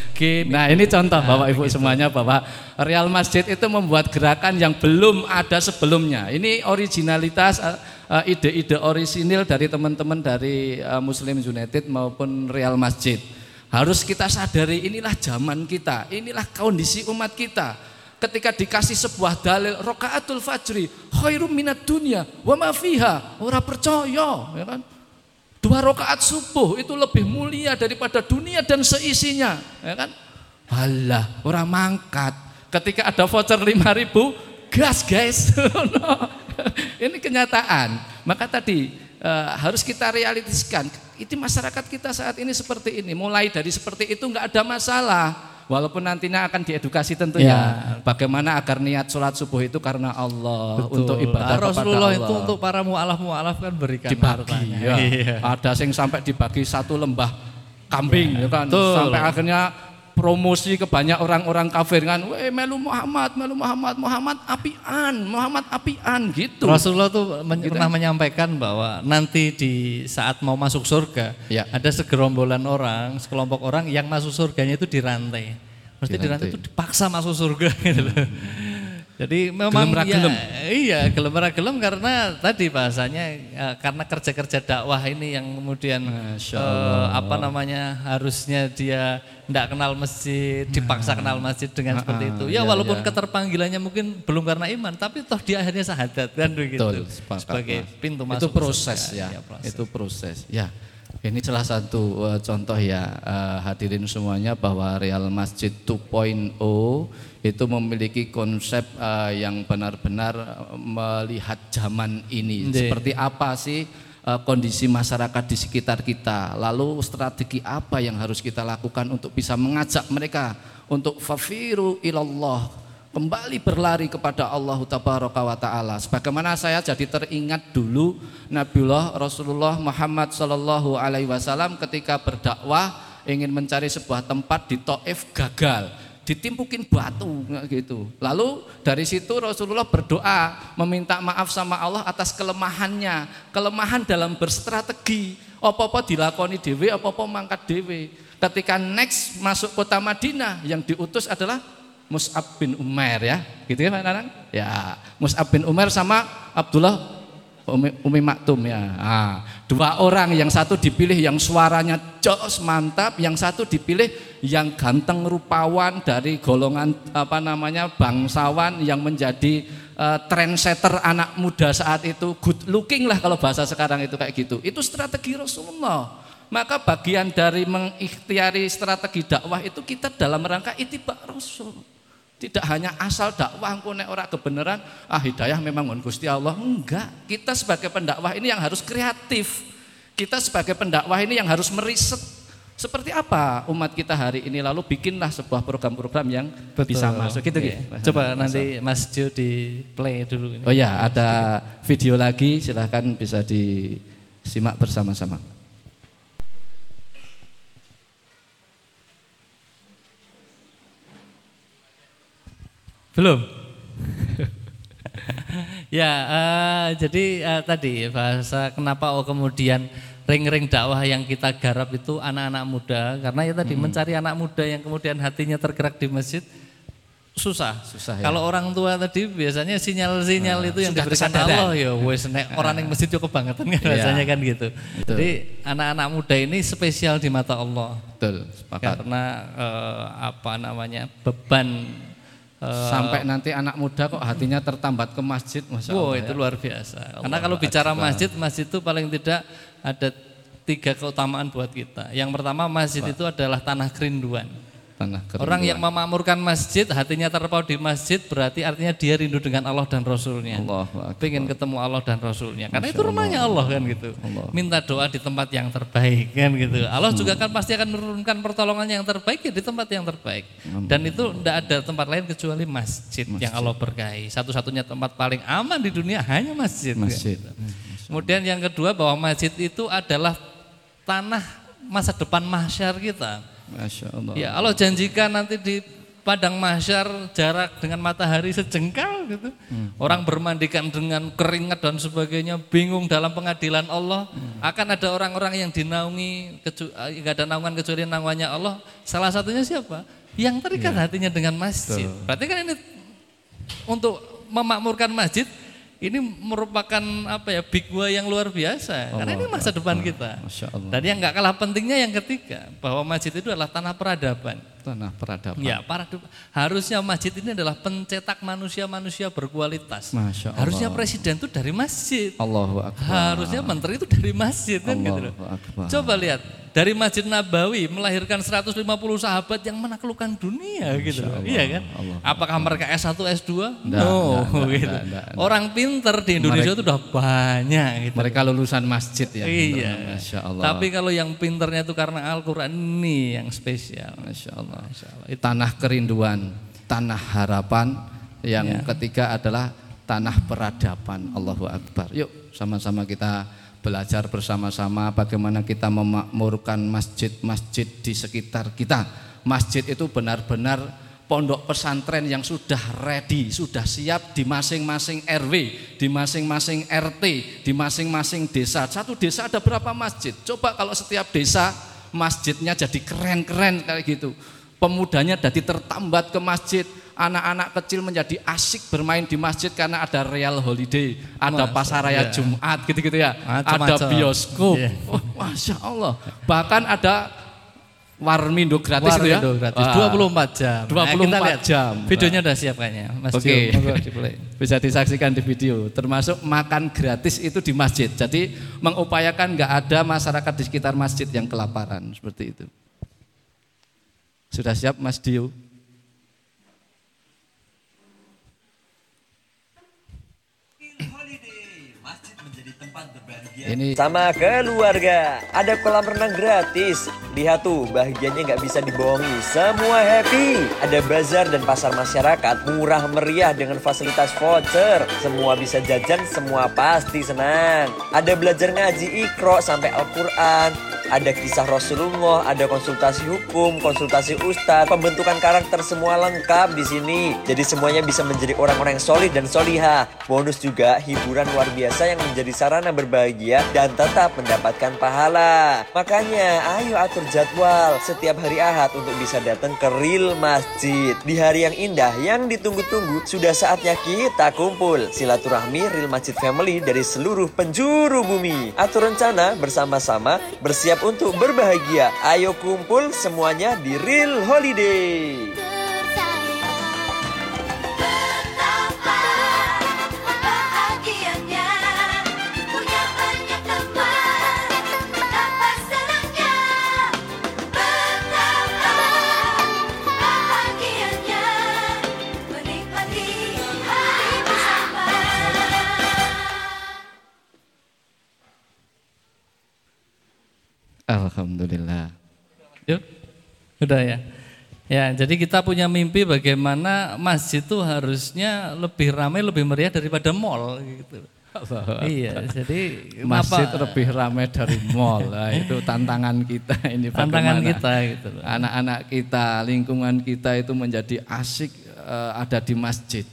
Nah ini contoh Bapak Ibu semuanya bahwa Real Masjid itu membuat gerakan yang belum ada sebelumnya. Ini originalitas eh, eh, ide-ide orisinil dari teman-teman dari eh, Muslim United maupun Real Masjid. Harus kita sadari inilah zaman kita, inilah kondisi umat kita. Ketika dikasih sebuah dalil rokaatul fajri khairum minat dunia wa ma fiha ora percaya ya kan Dua rakaat subuh itu lebih mulia daripada dunia dan seisinya, ya kan? Halah, orang mangkat. Ketika ada voucher 5000, gas guys. Ini kenyataan. Maka tadi eh, harus kita realistiskan. Itu masyarakat kita saat ini seperti ini. Mulai dari seperti itu nggak ada masalah. Walaupun nantinya akan diedukasi tentunya. Bagaimana agar niat sholat subuh itu karena Allah Betul. untuk ibadah Ah, kepada Rasulullah Allah itu untuk para mualaf mualaf kan berikan dibagi hartanya. ya. Iya. Ada yang sampai dibagi satu lembah kambing ya kan. betul. Sampai akhirnya promosi ke banyak orang-orang kafir kan. Weh melu Muhammad, melu Muhammad, Muhammad apian, Muhammad apian gitu. Rasulullah tuh men- Gitu. pernah menyampaikan bahwa nanti di saat mau masuk surga Ya. ada segerombolan orang, sekelompok orang yang masuk surganya itu dirantai. Mesti dirantai, Dirantai. itu dipaksa masuk surga gitu loh. Jadi memang Gelem ya, gelem. iya gelem gelem karena tadi bahasanya ya, karena kerja-kerja dakwah ini yang kemudian eh, apa namanya harusnya dia tidak kenal masjid dipaksa kenal masjid dengan seperti itu. Ya iya, walaupun iya. keterpanggilannya mungkin belum karena iman, tapi toh dia akhirnya syahadat kan begitu. Betul, sepakat, Sebagai Mas. pintu itu masuk. proses surga. ya. Iya, proses. Itu proses. Ya. Ini salah satu eh, contoh ya eh, hadirin semuanya bahwa Real Masjid 2.0 itu memiliki konsep eh, yang benar-benar melihat zaman ini. Nggih. Seperti apa sih eh, kondisi masyarakat di sekitar kita. Lalu strategi apa yang harus kita lakukan untuk bisa mengajak mereka untuk fafiru ilallah kembali berlari kepada Allah Tabaraka wa taala. Sebagaimana saya jadi teringat dulu Nabiullah Rasulullah Muhammad sallallahu alaihi wasallam ketika berdakwah ingin mencari sebuah tempat di Taif gagal ditimpukin batu gitu. Lalu dari situ Rasulullah berdoa meminta maaf sama Allah atas kelemahannya, kelemahan dalam berstrategi. Apa-apa dilakoni dewe, apa-apa mangkat dewe. Ketika next masuk kota Madinah yang diutus adalah Mus'ab bin Umair ya. Gitu ya Pak Nanang? Ya, Mus'ab bin Umair sama Abdullah Umi, Umi Maktum ya. Ah, dua orang yang satu dipilih yang suaranya jos mantap, yang satu dipilih yang ganteng rupawan dari golongan apa namanya bangsawan yang menjadi eh, trendsetter anak muda saat itu good looking lah kalau bahasa sekarang itu kayak gitu. Itu strategi Rasulullah. Maka bagian dari mengikhtiari strategi dakwah itu kita dalam rangka itibak Rasul. Tidak hanya asal dakwah engko nek ora kebenaran, ah hidayah memang ngon Gusti Allah. Enggak, kita sebagai pendakwah ini yang harus kreatif. Kita sebagai pendakwah ini yang harus meriset seperti apa umat kita hari ini lalu bikinlah sebuah program-program yang bisa masuk gitu Oke. gitu. Coba nanti Mas Jo di play dulu ini. Oh ya, ada video lagi silahkan bisa disimak bersama-sama. Belum. ya, eh, jadi eh, tadi bahasa kenapa oh kemudian ring-ring dakwah yang kita garap itu anak-anak muda karena ya tadi mencari anak muda yang kemudian hatinya tergerak di masjid susah. Susah, ya. Kalau orang tua tadi biasanya sinyal-sinyal itu yang diberikan kesadaran. Allah ya wes nek orang yang masjid cukup kebangetan kan Iya. rasanya kan gitu. Betul. Jadi anak-anak muda ini spesial di mata Allah Betul, sepakat. karena eh, apa namanya beban Uh, Sampai nanti anak muda kok hatinya tertambat ke masjid, masya Allah. Oh itu ya. luar biasa. Allah Karena kalau bicara masjid, masjid itu paling tidak ada tiga keutamaan buat kita. Yang pertama masjid itu adalah tanah kerinduan tanah kerinduan. Orang yang memakmurkan masjid, hatinya terpaut di masjid, berarti artinya dia rindu dengan Allah dan Rasulnya. Allah Pengen ketemu Allah dan Rasulnya. Karena Masya itu rumahnya Allah, Allah kan gitu. Allah. Minta doa di tempat yang terbaik kan gitu. Allah hmm. juga kan pasti akan menurunkan pertolongan yang terbaik ya di tempat yang terbaik. Dan itu tidak ada tempat lain kecuali masjid, masjid. yang Allah berkahi. Satu-satunya tempat paling aman di dunia hanya masjid. Masjid. Kan, gitu. Kemudian yang kedua bahwa masjid itu adalah tanah masa depan masyar kita. Masya Allah. Ya Allah janjikan nanti di padang mahsyar jarak dengan matahari sejengkal gitu. Hmm. Orang bermandikan dengan keringat dan sebagainya, bingung dalam pengadilan Allah. Hmm. Akan ada orang-orang yang dinaungi, enggak ada naungan kecuali naungannya Allah. Salah satunya siapa? Yang terikat ya. hatinya dengan masjid. Betul. Berarti kan ini untuk memakmurkan masjid ini merupakan apa ya big gua yang luar biasa Allah karena ini masa depan kita. Dan yang nggak kalah pentingnya yang ketiga bahwa masjid itu adalah tanah peradaban. Tanah peradaban. Ya, para harusnya masjid ini adalah pencetak manusia-manusia berkualitas. Masya Allah. Harusnya presiden itu dari masjid. Allahu Akbar. Harusnya menteri itu dari masjid kan gitu. Akbar. Coba lihat dari Masjid Nabawi melahirkan 150 sahabat yang menaklukkan dunia gitu. Allah, iya kan? Allah, Apakah mereka S1, S2? Nggak, no, enggak, gitu. Enggak, Orang pinter di Indonesia itu udah banyak gitu. Mereka lulusan masjid ya. Iya. Masya Allah. Tapi kalau yang pinternya itu karena Al-Qur'an ini yang spesial. Masya Allah. Allah. Tanah kerinduan, tanah harapan, yang ya. ketiga adalah tanah peradaban. Allahu Akbar. Yuk sama-sama kita belajar bersama-sama bagaimana kita memakmurkan masjid-masjid di sekitar kita. Masjid itu benar-benar pondok pesantren yang sudah ready, sudah siap di masing-masing RW, di masing-masing RT, di masing-masing desa. Satu desa ada berapa masjid? Coba kalau setiap desa masjidnya jadi keren-keren kayak gitu. Pemudanya jadi tertambat ke masjid, anak-anak kecil menjadi asik bermain di masjid karena ada real holiday, ada pasar raya iya. Jumat gitu-gitu ya, macam, ada bioskop, yeah. oh, masya Allah, bahkan ada Warmindo gratis Warmindo itu ya? gratis, Wah. 24 jam. 24 nah, lihat jam. Videonya udah siap kayaknya. Mas Oke. Okay. Bisa disaksikan di video. Termasuk makan gratis itu di masjid. Jadi mengupayakan nggak ada masyarakat di sekitar masjid yang kelaparan seperti itu. Sudah siap Mas Dio? Ini sama keluarga. Ada kolam renang gratis. Lihat tuh, bahagianya nggak bisa dibohongi. Semua happy. Ada bazar dan pasar masyarakat murah meriah dengan fasilitas voucher. Semua bisa jajan, semua pasti senang. Ada belajar ngaji ikro sampai Al-Quran ada kisah Rasulullah, ada konsultasi hukum, konsultasi ustadz, pembentukan karakter semua lengkap di sini. Jadi semuanya bisa menjadi orang-orang yang solid dan soliha. Bonus juga hiburan luar biasa yang menjadi sarana berbahagia dan tetap mendapatkan pahala. Makanya ayo atur jadwal setiap hari Ahad untuk bisa datang ke real masjid. Di hari yang indah yang ditunggu-tunggu sudah saatnya kita kumpul. Silaturahmi real masjid family dari seluruh penjuru bumi. Atur rencana bersama-sama bersiap siap untuk berbahagia. Ayo kumpul semuanya di Real Holiday. Udah ya. Ya, jadi kita punya mimpi bagaimana masjid itu harusnya lebih ramai, lebih meriah daripada mall gitu. iya, jadi masjid apa, lebih ramai dari mall. Nah, itu tantangan kita ini tantangan kita gitu. Anak-anak kita, lingkungan kita itu menjadi asik uh, ada di masjid.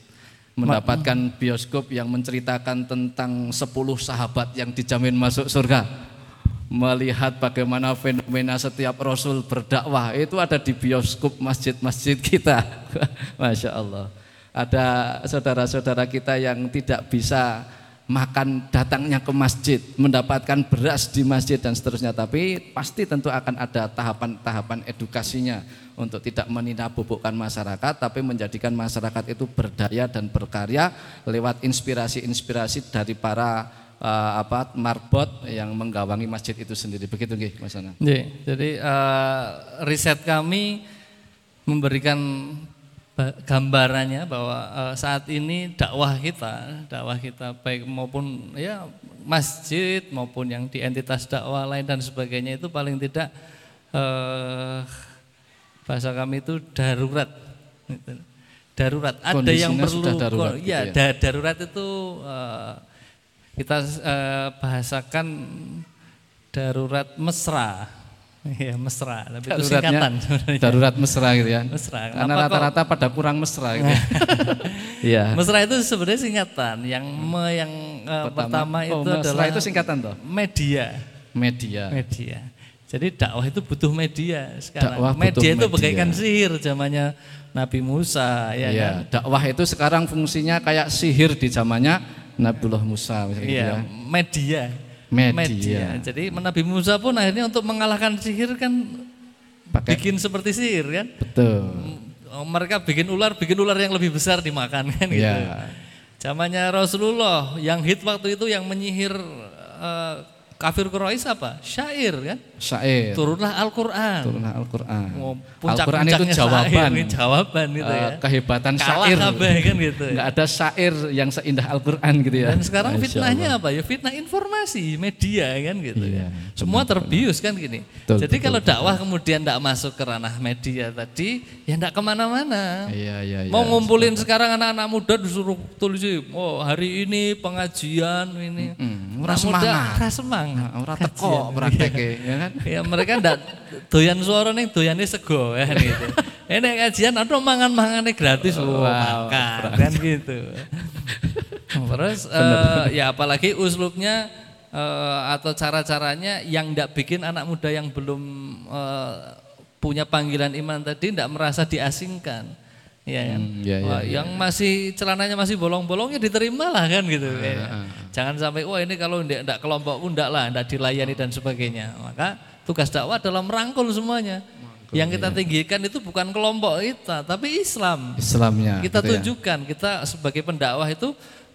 Mendapatkan bioskop yang menceritakan tentang 10 sahabat yang dijamin masuk surga melihat bagaimana fenomena setiap Rasul berdakwah itu ada di bioskop masjid-masjid kita. Masya Allah. Ada saudara-saudara kita yang tidak bisa makan datangnya ke masjid, mendapatkan beras di masjid dan seterusnya. Tapi pasti tentu akan ada tahapan-tahapan edukasinya untuk tidak meninabobokan masyarakat, tapi menjadikan masyarakat itu berdaya dan berkarya lewat inspirasi-inspirasi dari para uh, apa marbot yang menggawangi masjid itu sendiri. Begitu nggih Mas Ana. Jadi uh, riset kami memberikan gambarannya bahwa uh, saat ini dakwah kita, dakwah kita baik maupun ya masjid maupun yang di entitas dakwah lain dan sebagainya itu paling tidak uh, bahasa kami itu darurat. Darurat. Ada yang perlu darurat, ya, gitu ya darurat itu uh, kita uh, bahasakan darurat mesra Iya mesra, tapi itu singkatan Darurat mesra gitu ya. Mesra. Karena rata-rata pada kurang mesra gitu. Ya. Iya. mesra itu sebenarnya singkatan. Yang me, yang uh, pertama, pertama oh, itu adalah itu singkatan toh? Media. Media. Media. Jadi dakwah itu butuh media sekarang. Dakwah media itu media. bagaikan sihir zamannya Nabi Musa ya iya, kan? dakwah itu sekarang fungsinya kayak sihir di zamannya Nabiullah Musa misalnya iya, gitu ya. media media. media. Jadi Nabi Musa pun akhirnya untuk mengalahkan sihir kan Pakai. bikin seperti sihir kan. Betul. Oh, mereka bikin ular, bikin ular yang lebih besar dimakan kan gitu. Ya. Zamannya Rasulullah yang hit waktu itu yang menyihir uh, kafir Quraisy apa? Syair kan? Syair. Turunlah Al-Qur'an. Turunlah Al-Qur'an. Oh, Al-Qur'an itu jawaban. Syair, jawaban gitu uh, ya. Kehebatan Kalah syair. Kabeh, kan gitu. Enggak ada syair yang seindah Al-Qur'an gitu ya. Dan sekarang Masya fitnahnya Allah. apa? Ya fitnah informasi, media kan gitu iya, ya. Semua terbius kan gini. Betul, Jadi betul, kalau dakwah betul. kemudian tidak masuk ke ranah media tadi, ya tidak ke mana-mana. Iya, iya, iya. Mau ngumpulin sekarang anak-anak muda disuruh tulis, oh hari ini pengajian ini. Mm -hmm. Muda, semangat Nah, ora teko prakteke ya kan. Ya mereka ndak doyan suara ning doyane sego ya kan gitu. Ini kajian atau mangan-mangane gratis oh, makan kan gitu. Terus uh, ya apalagi uslubnya uh, atau cara-caranya yang ndak bikin anak muda yang belum uh, punya panggilan iman tadi ndak merasa diasingkan. Ya kan? Hmm, ya, ya, wah, ya, yang ya. masih celananya masih bolong-bolongnya diterima lah kan gitu. Ah, ya. ah. Jangan sampai wah ini kalau tidak kelompok pun tidak lah, tidak dilayani dan sebagainya. Maka tugas dakwah adalah merangkul semuanya. Merangkul, yang kita ya. tinggikan itu bukan kelompok kita, tapi Islam. Islamnya. Kita gitu ya. tunjukkan ya. kita sebagai pendakwah itu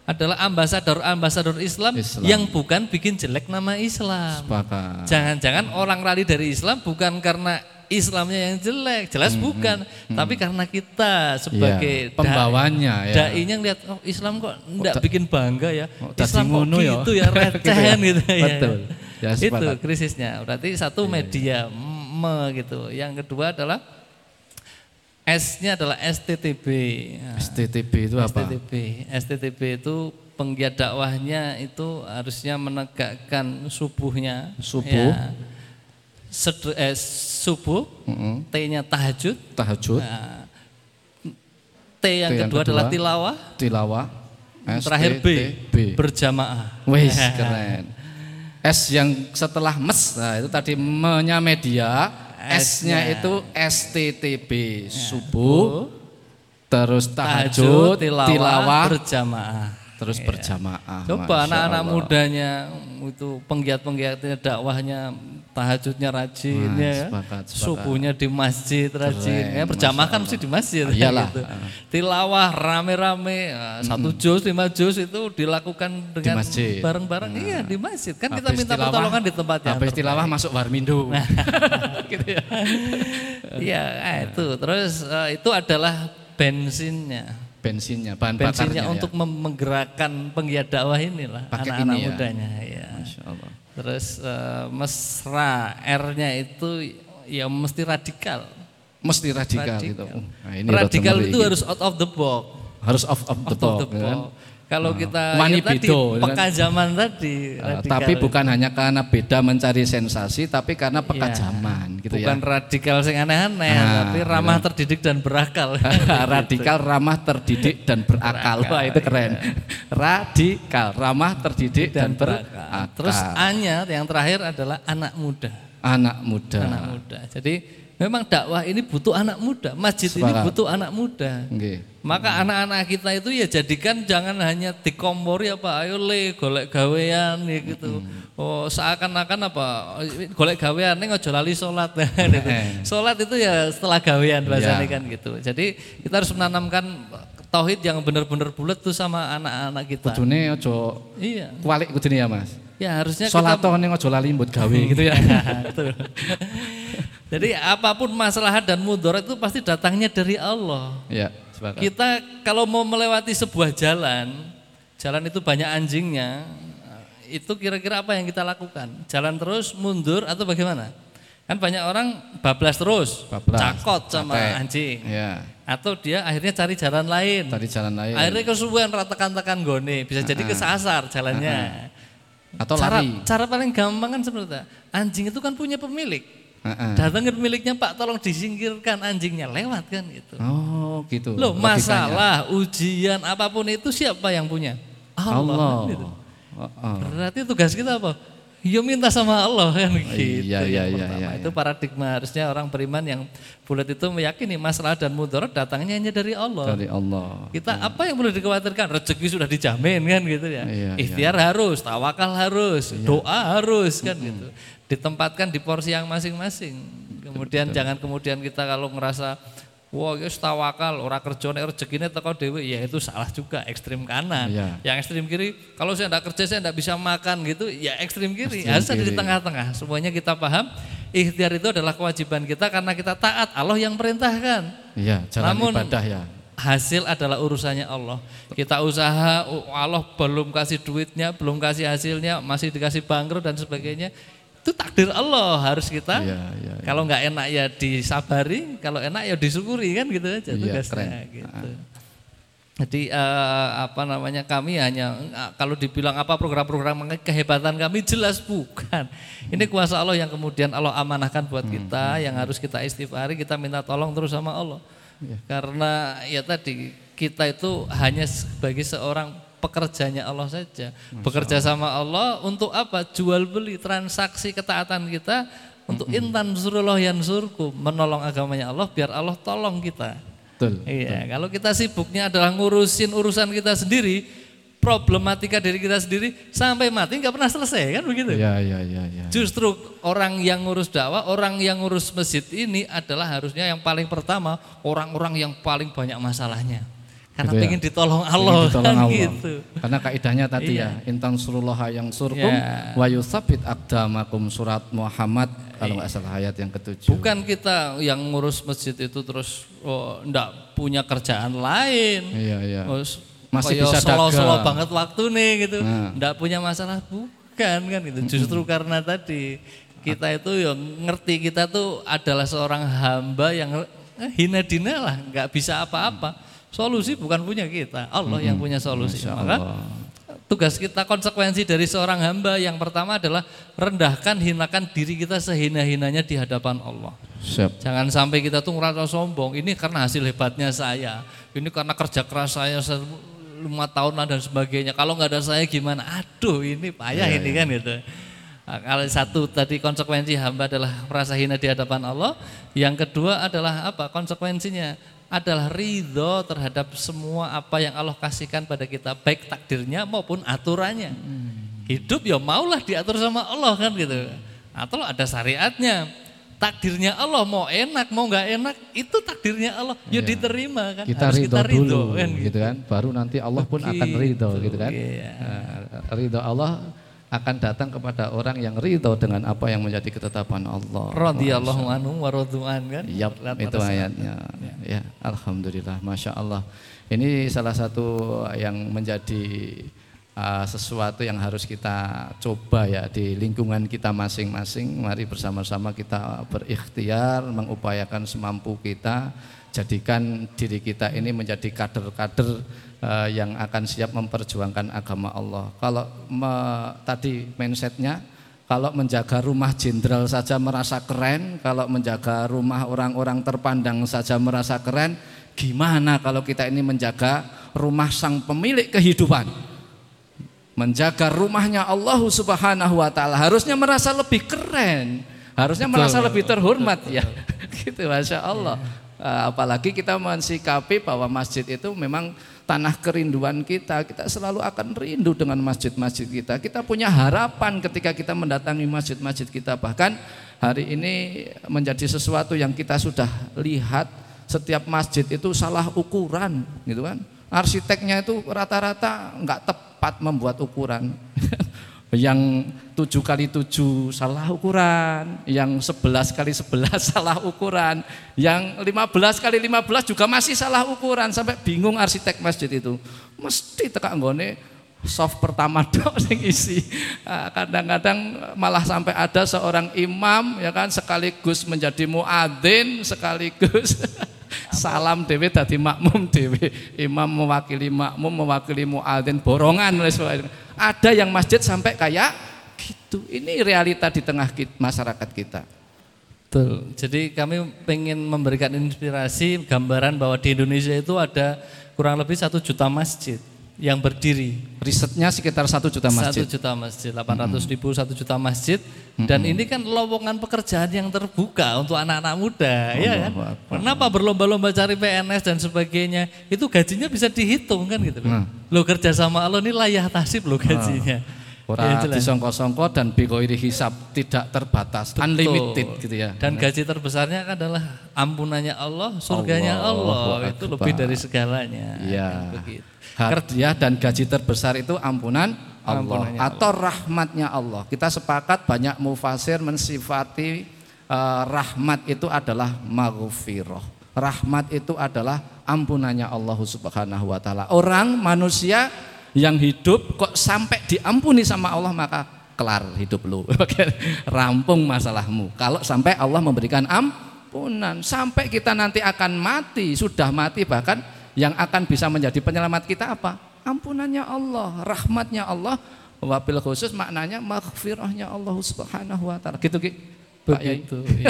adalah ambasador-ambasador Islam, Islam yang bukan bikin jelek nama Islam. Jangan-jangan orang rally dari Islam bukan karena Islamnya yang jelek, jelas hmm, bukan. Hmm, Tapi karena kita sebagai ya, pembawanya dai, ya. Dainya ngeliat oh Islam kok enggak oh, bikin bangga ya. Oh, Islam kok gitu ya, recehan gitu ya. Betul. Ya, itu krisisnya. Berarti satu iya, media me gitu. Yang kedua adalah S-nya adalah STTB. STTB itu apa? STTB. STTB itu penggiat dakwahnya itu harusnya menegakkan subuhnya. Subuh. Ya Sedu, eh, subuh, mm -hmm. T-nya tahajud. Tahajud. Nah, T yang, T yang kedua, kedua adalah tilawah. Tilawah. S, Terakhir B, B, berjamaah. Wih, keren. S yang setelah mes, nah itu tadi menya media, S-nya itu STTB, ya. subuh, terus tahajud, tahajud tilawah, tilawah berjamaah terus iya. berjamaah. Coba anak-anak mudanya itu penggiat-penggiatnya dakwahnya tahajudnya rajin nah, ya, sepakat, sepakat. subuhnya di masjid rajin, Keren, ya berjamaah kan mesti di masjid. Iyalah. Gitu. Tilawah rame-rame nah, satu juz lima juz itu dilakukan dengan bareng-bareng. Nah. Iya di masjid kan kita minta tilawah, pertolongan di tempat yang Habis tilawah masuk warmindo. gitu ya. Iya eh, itu terus uh, itu adalah bensinnya bensinnya, bahan bensinnya untuk ya. menggerakkan penggiat dakwah inilah anak-anak ya. mudanya ya. Allah. Terus uh, mesra R-nya itu ya mesti radikal. Mesti radikal, radikal. gitu. Nah, ini radikal itu harus out of the box. Harus out of the, out box, of the box. Kan? Kalau nah, kita ya tadi peka zaman tadi. Uh, tapi bukan hanya karena beda mencari sensasi, tapi karena peka ya, zaman gitu bukan ya. Bukan radikal sing aneh-aneh, nah, tapi ramah gitu. terdidik dan berakal. radikal, ramah terdidik dan berakal. berakal Wah itu keren. Ya. Radikal, ramah terdidik dan, dan berakal. berakal. Terus A-nya yang terakhir adalah anak muda. Anak muda. Anak muda. Jadi Memang dakwah ini butuh anak muda, masjid ini Sepakat. butuh anak muda. Nggih. Maka anak-anak kita itu ya jadikan jangan hanya dikompori apa ayo le golek gawean ya gitu. Oh seakan-akan apa golek gawean ning aja lali salat gitu. Salat itu ya setelah gawean bahasanya Ya. kan gitu. Jadi kita harus menanamkan tauhid yang benar-benar bulat tuh sama anak-anak kita. Kudune aja Iya. kualik kudune ya Mas. Ya harusnya Salat kita ning aja lali mbut gawe gitu ya. Jadi apa pun masalah dan mudarat itu pasti datangnya dari Allah. Ya, sepakat. Kita kalau mau melewati sebuah jalan, jalan itu banyak anjingnya, itu kira-kira apa yang kita lakukan? Jalan terus, mundur atau bagaimana? Kan banyak orang bablas terus, Bablas, cakot sama capek. anjing. Ya, Atau dia akhirnya cari jalan lain. tadi jalan lain. Akhirnya kesuwen ratakan-takan gone, bisa jadi kesasar jalannya. Atau cara, lari. cara paling gampang kan sebenarnya, anjing itu kan punya pemilik. Heeh. Datangin pemiliknya Pak, tolong disingkirkan anjingnya lewat kan gitu. Oh, gitu. Loh logikanya. masalah, ujian apa pun itu siapa yang punya? Allah. Allah. kan gitu. Oh. Berarti tugas kita apa? Ya minta sama Allah kan gitu. Iya, iya, iya, iya, Itu paradigma harusnya orang beriman yang bulat itu meyakini masalah dan mudarat datangnya hanya dari Allah. Dari Allah. Kita apa yang perlu dikhawatirkan? Rezeki sudah dijamin kan gitu ya. Iya, Ikhtiar harus, tawakal harus, doa harus kan gitu. Ditempatkan di porsi yang masing-masing. Kemudian jangan kemudian kita kalau ngerasa wah ya wis tawakal ora kerja nek rezekine teko dhewe ya itu salah juga ekstrim kanan. Iya. Yang ekstrim kiri kalau saya enggak kerja saya enggak bisa makan gitu ya ekstrim kiri. Harus ada di tengah-tengah. Semuanya kita paham ikhtiar itu adalah kewajiban kita karena kita taat Allah yang perintahkan Iya, jalan Namun- ibadah ya. hasil adalah urusannya Allah. Kita usaha, Allah belum kasih duitnya, belum kasih hasilnya, masih dikasih bangkrut dan sebagainya. Itu takdir Allah harus kita. Iya, iya, iya. Kalau nggak enak ya disabari, kalau enak ya disyukuri kan gitu aja Iya, tugasnya. keren. Gitu. Jadi eh, apa namanya kami hanya eh, kalau dibilang apa program-program kehebatan kami jelas bukan. Ini kuasa Allah yang kemudian Allah amanahkan buat Hmm, kita yang harus kita istighfari, kita minta tolong terus sama Allah. Iya. Karena ya tadi kita itu hanya sebagai seorang pekerjanya Allah saja. Bekerja sama Allah untuk apa? Jual beli transaksi ketaatan kita untuk intan surullah yang surku menolong agamanya Allah biar Allah tolong kita. Betul. Iya, kalau kita sibuknya adalah ngurusin urusan kita sendiri, problematika diri kita sendiri sampai mati nggak pernah selesai kan begitu? Iya, iya, iya, iya. Justru orang yang ngurus dakwah, orang yang ngurus masjid ini adalah harusnya yang paling pertama orang-orang yang paling banyak masalahnya. Karena Gitu ya. pengen ditolong Allah Ingin ditolong kan Allah. gitu. Karena kaidahnya tadi ya, intan surullah yang surkum Iya. wa yusabit akdamakum surat Muhammad kalau nggak salah ayat yang ketujuh. Bukan kita yang ngurus masjid itu terus oh, enggak punya kerjaan lain. Iya, iya. Terus Masih bisa solo-solo dagang. banget waktu nih gitu. Nah. Enggak punya masalah bukan kan gitu. Justru karena tadi kita itu yang ngerti kita tuh adalah seorang hamba yang hina dina lah, nggak bisa apa-apa. Solusi bukan punya kita, Allah yang punya solusi. Masya Maka Allah. tugas kita konsekuensi dari seorang hamba yang pertama adalah rendahkan, hinakan diri kita sehina-hinanya di hadapan Allah. Siap. Jangan sampai kita tuh ngerasa sombong. Ini karena hasil hebatnya saya. Ini karena kerja keras saya lima tahunan dan sebagainya. Kalau nggak ada saya gimana? Aduh, ini payah ini kan gitu. Nah, kalau satu tadi konsekuensi hamba adalah merasa hina di hadapan Allah. Yang kedua adalah apa? Konsekuensinya adalah ridho terhadap semua apa yang Allah kasihkan pada kita, baik takdirnya maupun aturannya. Hidup ya maulah diatur sama Allah kan gitu. Atau ada syariatnya. Takdirnya Allah mau enak mau nggak enak itu takdirnya Allah ya diterima kan Kita harus ridho kita ridho dulu kan gitu kan. Baru nanti Allah pun akan ridho gitu kan. iya. Nah, ridho Allah akan datang kepada orang yang ridho dengan apa yang menjadi ketetapan Allah. radhiyallahu anhu wa kan Yap, itu ayatnya. Ya, alhamdulillah, masya Allah. Ini salah satu yang menjadi uh, sesuatu yang harus kita coba ya di lingkungan kita masing-masing. Mari bersama-sama kita berikhtiar, mengupayakan semampu kita, jadikan diri kita ini menjadi kader-kader uh, yang akan siap memperjuangkan agama Allah. Kalau me- tadi mindsetnya kalau menjaga rumah jenderal saja merasa keren, kalau menjaga rumah orang-orang terpandang saja merasa keren, gimana kalau kita ini menjaga rumah sang pemilik kehidupan? Menjaga rumahnya Allah Subhanahu wa taala harusnya merasa lebih keren, harusnya merasa lebih terhormat ya. gitu Masya Allah. Eh, apalagi kita mensikapi bahwa masjid itu memang tanah kerinduan kita. Kita selalu akan rindu dengan masjid-masjid kita. Kita punya harapan ketika kita mendatangi masjid-masjid kita. Bahkan hari ini menjadi sesuatu yang kita sudah lihat setiap masjid itu salah ukuran gitu kan. Arsiteknya itu rata-rata nggak tepat membuat ukuran. yang tujuh kali tujuh salah ukuran, yang sebelas kali sebelas salah ukuran, yang lima belas kali lima belas juga masih salah ukuran sampai bingung arsitek masjid itu. Mesti tekak nggone soft pertama dok sing isi. Ah, kadang-kadang malah sampai ada seorang imam ya kan sekaligus menjadi muadzin sekaligus salam dewe tadi makmum dewe. Imam mewakili makmum mewakili muadzin borongan ada yang masjid sampai kayak gitu. Ini realita di tengah masyarakat kita. Betul. Jadi kami pengen memberikan inspirasi, gambaran bahwa di Indonesia itu ada kurang lebih satu juta masjid yang berdiri. Risetnya sekitar satu juta masjid. Satu juta masjid, 800 ribu satu juta masjid. Dan ini kan lowongan pekerjaan yang terbuka untuk anak-anak muda, oh, ya kan? Kenapa berlomba-lomba cari PNS dan sebagainya? Itu gajinya bisa dihitung kan gitu. Nah. Lo kerja sama lo ini layah tasib lo gajinya. Nah. Ora ya, disongko-songko dan bikoiri hisap tidak terbatas, Betul. unlimited gitu ya. Dan gaji terbesarnya adalah ampunannya Allah, surganya Allah, Allah. itu lebih dari segalanya. Iya. Kerja dan gaji terbesar itu ampunan Allah atau rahmatnya Allah. Kita sepakat banyak mufasir mensifati uh, rahmat itu adalah maghfirah. Rahmat itu adalah ampunannya Allah Subhanahu wa taala. Orang manusia yang hidup kok sampai diampuni sama Allah maka kelar hidup lu. Rampung masalahmu. Kalau sampai Allah memberikan ampunan, sampai kita nanti akan mati, sudah mati bahkan yang akan bisa menjadi penyelamat kita apa? Ampunannya Allah, rahmatnya Allah. Wabil khusus maknanya maghfirahnya Allah Subhanahu wa taala. Gitu Ki. Begitu. Iya.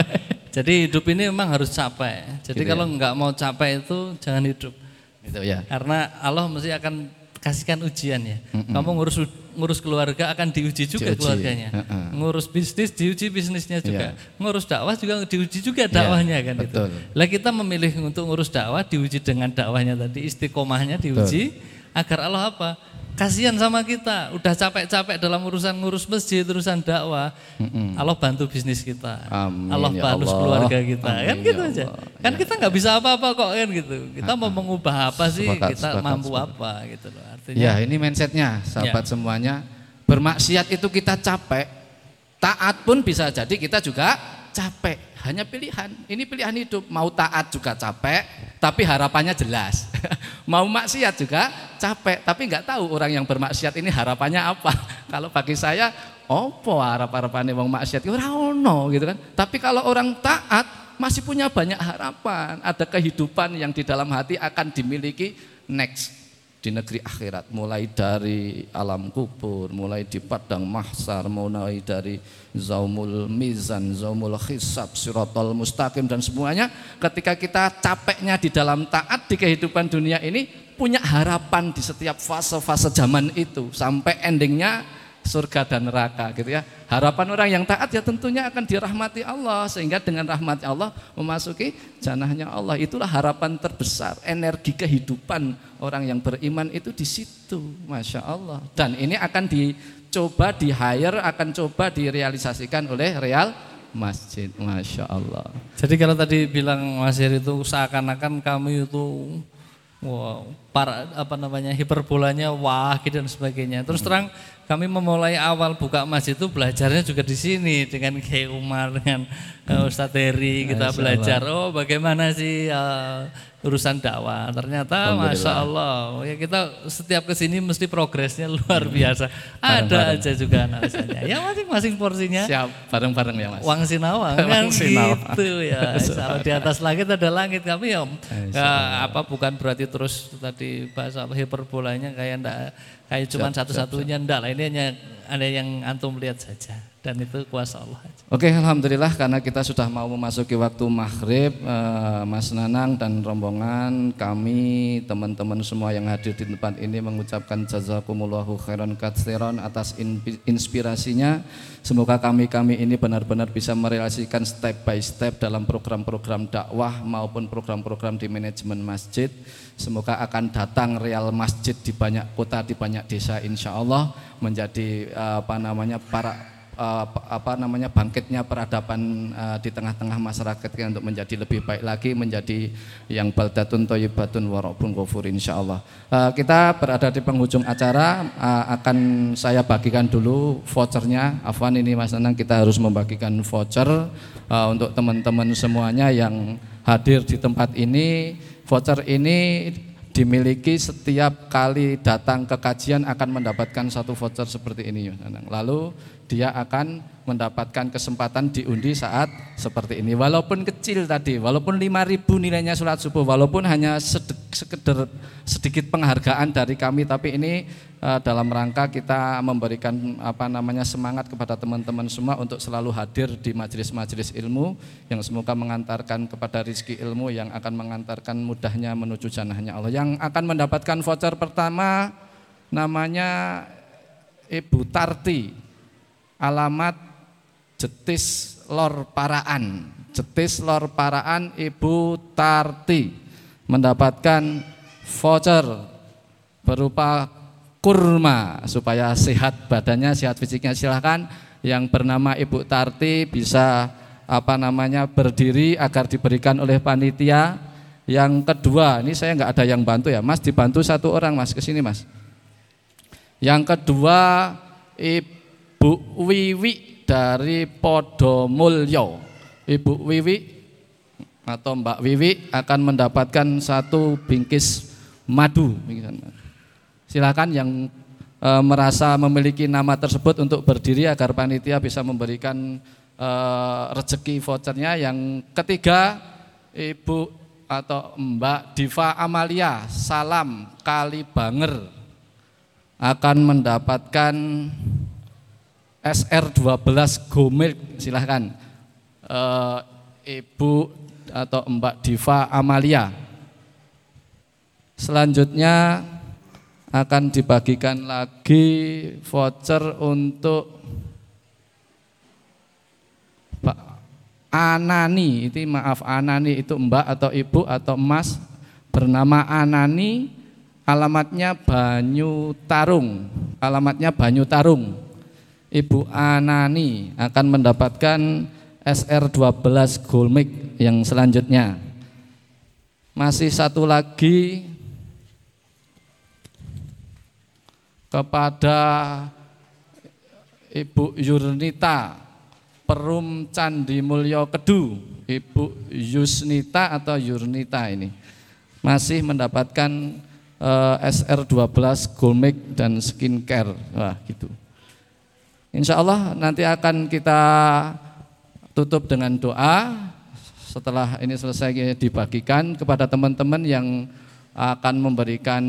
Jadi hidup ini memang harus capek. Jadi gitu kalau ya? nggak mau capek itu jangan hidup. Gitu ya. Karena Allah mesti akan kasihkan ujian ya. Mm -mm. Kamu ngurus ngurus keluarga akan diuji juga diuji. keluarganya. Uh -uh. Ngurus bisnis diuji bisnisnya juga. Yeah. Ngurus dakwah juga diuji juga iya, dakwahnya yeah, kan betul. itu. Lah kita memilih untuk ngurus dakwah diuji dengan dakwahnya tadi istiqomahnya diuji betul. agar Allah apa? Kasihan sama kita, udah capek-capek dalam urusan ngurus masjid, urusan dakwah. Mm-mm. Allah bantu bisnis kita. Amin, Allah ya bantu Allah. keluarga kita. Amin, kan gitu ya aja. Kan ya. kita nggak bisa apa-apa kok kan gitu. Kita mau mengubah apa sih? Sepakat, kita sepakat, mampu sepakat. apa gitu loh. Artinya Ya, ini mindsetnya sahabat ya. semuanya. Bermaksiat itu kita capek. Taat pun bisa jadi kita juga capek hanya pilihan. Ini pilihan hidup. Mau taat juga capek, tapi harapannya jelas. Mau maksiat juga capek, tapi nggak tahu orang yang bermaksiat ini harapannya apa. Kalau bagi saya, opo harap-harapannya wong maksiat ora ono gitu kan. Tapi kalau orang taat masih punya banyak harapan, ada kehidupan yang di dalam hati akan dimiliki next di negeri akhirat mulai dari alam kubur mulai di padang mahsar mulai dari zaumul mizan zaumul hisab sirotol mustaqim dan semuanya ketika kita capeknya di dalam taat di kehidupan dunia ini punya harapan di setiap fase-fase zaman itu. Sampai endingnya surga dan neraka gitu ya. Harapan orang yang taat ya tentunya akan dirahmati Allah sehingga dengan rahmat Allah memasuki janahnya Allah. Itulah harapan terbesar, energi kehidupan orang yang beriman itu di situ, masya Allah. Dan ini akan dicoba di hire, akan coba direalisasikan oleh real masjid, masya Allah. Jadi kalau tadi bilang Masir itu seakan-akan kami itu wow, para apa namanya hiperbolanya wah gitu dan sebagainya. Terus terang kami memulai awal buka masjid itu belajarnya juga di sini dengan Kiai Umar dengan uh, Ustadz Heri kita belajar oh bagaimana sih uh, urusan dakwah. Ternyata masya Allah ya kita setiap ke sini mesti progresnya luar biasa. Ada bareng. aja juga alasannya. Ya masing-masing porsinya. Siap bareng-bareng ya mas. Wang sinawang kan gitu ya. Kalau di atas langit ada langit kami ya, ya apa bukan berarti terus tadi bahasa hiperbolanya kayak ndak Kayak cuma satu-satunya enggak lah, ini hanya ada yang antum lihat saja dan itu kuasa Allah. Oke, alhamdulillah karena kita sudah mau memasuki waktu maghrib, eh, Mas Nanang dan rombongan kami teman-teman semua yang hadir di tempat ini mengucapkan jazakumullahu khairan katsiran atas inspirasinya Semoga kami-kami ini benar-benar bisa merealisasikan step by step dalam program-program dakwah maupun program-program di manajemen masjid. Semoga akan datang real masjid di banyak kota, di banyak desa insya Allah menjadi apa namanya para uh, apa namanya bangkitnya peradaban uh, di tengah-tengah masyarakat untuk menjadi lebih baik lagi menjadi yang baldatun thayyibatun warabun ghafur insyaallah. Uh, kita berada di penghujung acara akan saya bagikan dulu vouchernya. Afwan ini Mas Nanang kita harus membagikan voucher untuk teman-teman semuanya yang hadir di tempat ini. Voucher ini dimiliki setiap kali datang ke kajian akan mendapatkan satu voucher seperti ini. Lalu dia akan mendapatkan kesempatan diundi saat seperti ini. Walaupun kecil tadi, walaupun 5000 nilainya surat subuh, walaupun hanya sekedar sedikit penghargaan dari kami, tapi ini uh, dalam rangka kita memberikan apa namanya semangat kepada teman-teman semua untuk selalu hadir di majelis-majelis ilmu yang semoga mengantarkan kepada rizki ilmu yang akan mengantarkan mudahnya menuju janahnya Allah. Yang akan mendapatkan voucher pertama namanya Ibu Tarti alamat Jetis Lor Paraan. Jetis Lor Paraan Ibu Tarti mendapatkan voucher berupa kurma supaya sehat badannya, sehat fisiknya. Silahkan yang bernama Ibu Tarti bisa apa namanya berdiri agar diberikan oleh panitia. Yang kedua, ini saya nggak ada yang bantu ya, Mas dibantu satu orang Mas ke sini Mas. Yang kedua, Ibu Bu Wiwi dari Podomulyo. Ibu Wiwi atau Mbak Wiwi akan mendapatkan satu bingkis madu. Silakan yang e, merasa memiliki nama tersebut untuk berdiri agar panitia bisa memberikan e, rezeki vouchernya. Yang ketiga, Ibu atau Mbak Diva Amalia Salam Kalibanger akan mendapatkan SR12 Gomil silahkan. E, Ibu atau Mbak Diva Amalia. Selanjutnya akan dibagikan lagi voucher untuk Pak Anani. Itu maaf Anani itu Mbak atau Ibu atau Mas. Bernama Anani alamatnya Banyu Tarung. Alamatnya Banyu Tarung Ibu Anani akan mendapatkan SR12 Golmik yang selanjutnya. Masih satu lagi kepada Ibu Yurnita Perum Candi Mulyo Kedu, Ibu Yusnita atau Yurnita ini masih mendapatkan uh, eh, SR12 Golmik dan skincare. Wah, gitu. Insya Allah nanti akan kita tutup dengan doa. Setelah ini selesai dibagikan kepada teman-teman yang akan memberikan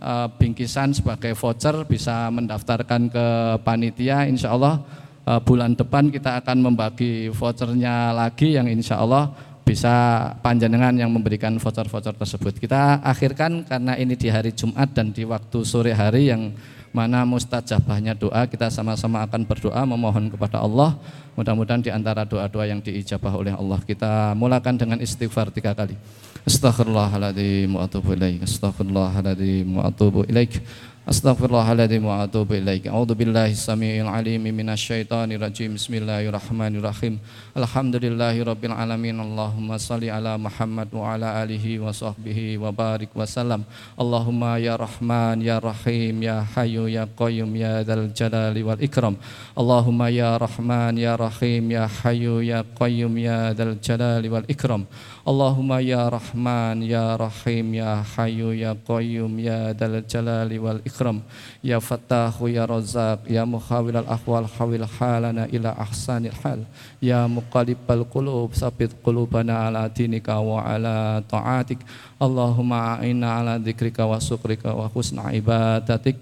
uh, bingkisan sebagai voucher bisa mendaftarkan ke panitia. Insya Allah uh, bulan depan kita akan membagi vouchernya lagi yang insya Allah bisa panjenengan yang memberikan voucher-voucher tersebut. Kita akhirkan karena ini di hari Jumat dan di waktu sore hari yang mana mustajabahnya doa kita sama-sama akan berdoa memohon kepada Allah. Mudah-mudahan di antara doa-doa yang diijabah oleh Allah kita mulakan dengan istighfar tiga kali. Astaghfirullahaladzim wa atubu ilaik. Astaghfirullahaladzim wa atubu ilaik Astaghfirullahaladzim wa atubu ilaik. A'udzu billahi samiil alim minasyaitonir rajim. Bismillahirrahmanirrahim. Alhamdulillahirabbil alamin. Allahumma shalli ala Muhammad wa ala alihi wa sahbihi wa barik wa salam. Allahumma ya Rahman ya Rahim ya Hayyu ya Qayyum ya Dzal Jalali wal Ikram. Allahumma ya Rahman ya Rahim ya Hayyu ya Qayyum ya Dzal Jalali wal Ikram. Allahumma ya Rahman ya Rahim ya Hayyu ya Qayyum ya Dal Jalali wal Ikram ya Fattahu ya Razak ya Muhawil al ahwal hawil halana ila ahsanil hal ya Muqallibal qulub sabit qulubana ala dinika wa ala ta'atik Allahumma a'inna ala dzikrika wa syukrika wa husna ibadatik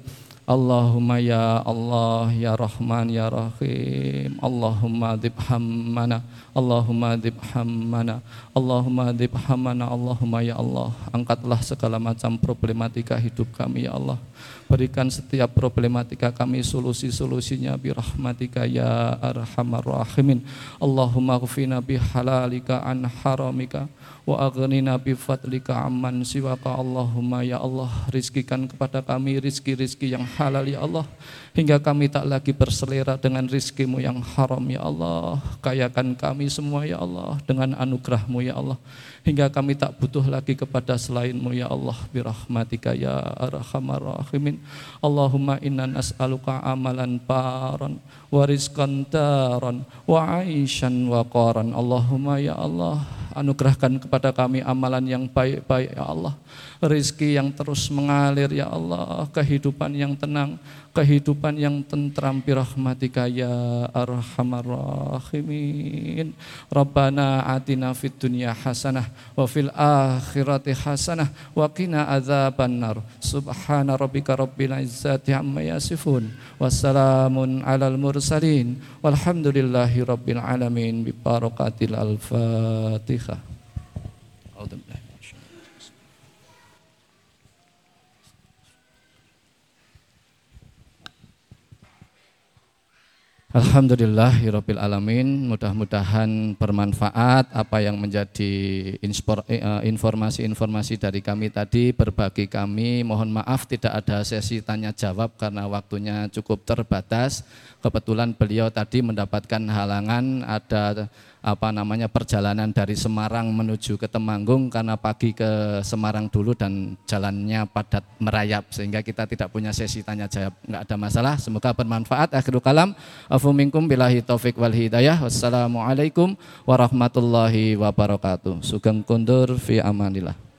Allahumma ya Allah ya Rahman ya Rahim Allahumma dib hammana Allahumma dib hammana Allahumma dib hammana Allahumma ya Allah. Angkatlah segala macam problematika hidup kami ya Allah. Berikan setiap problematika kami solusi-solusinya birahmatika ya arhamar rahimin. Allahumma ghfina bihalalika an haramika wa aghnina bi fadlika amman siwaka. Allahumma ya Allah rizkikan kepada kami rizki-rizki yang halal ya Allah. Hingga kami tak lagi berselera dengan rizkimu yang haram ya Allah. Kayakan kami semua ya Allah dengan anugerahmu ya Allah. Hingga kami tak butuh lagi kepada selainmu ya Allah birahmatika ya arhamar rahimin. Allahumma inna nas'aluka amalan paran wa rizqan taran wa aishan wa qaran. Allahumma ya Allah anugerahkan kepada kami amalan yang baik-baik ya Allah. Rizki yang terus mengalir ya Allah, kehidupan yang tenang, kehidupan yang tentram birahmatika ya arhamar rahimin. Rabbana atina fid dunya hasanah wa fil akhirati hasanah wa qina adzabannar. Subhana rabbika rabbil izzati amma yasifun. Wassalamun alal mursalin. Walhamdulillahi rabbil alamin bi barakatil al-Fatihah. Alhamdulillahirabbil alamin. Mudah-mudahan bermanfaat apa yang menjadi eh, informasi-informasi dari kami tadi berbagi kami. Mohon maaf tidak ada sesi tanya jawab karena waktunya cukup terbatas. Kebetulan beliau tadi mendapatkan halangan ada apa namanya perjalanan dari Semarang menuju ke Temanggung karena pagi ke Semarang dulu dan jalannya padat merayap sehingga kita tidak punya sesi tanya jawab. Nggak ada masalah. Semoga bermanfaat. Akhirul kalam. Afu minkum billahi taufik wal hidayah. Wassalamualaikum warahmatullahi wabarakatuh. Sugeng kundur fi amanillah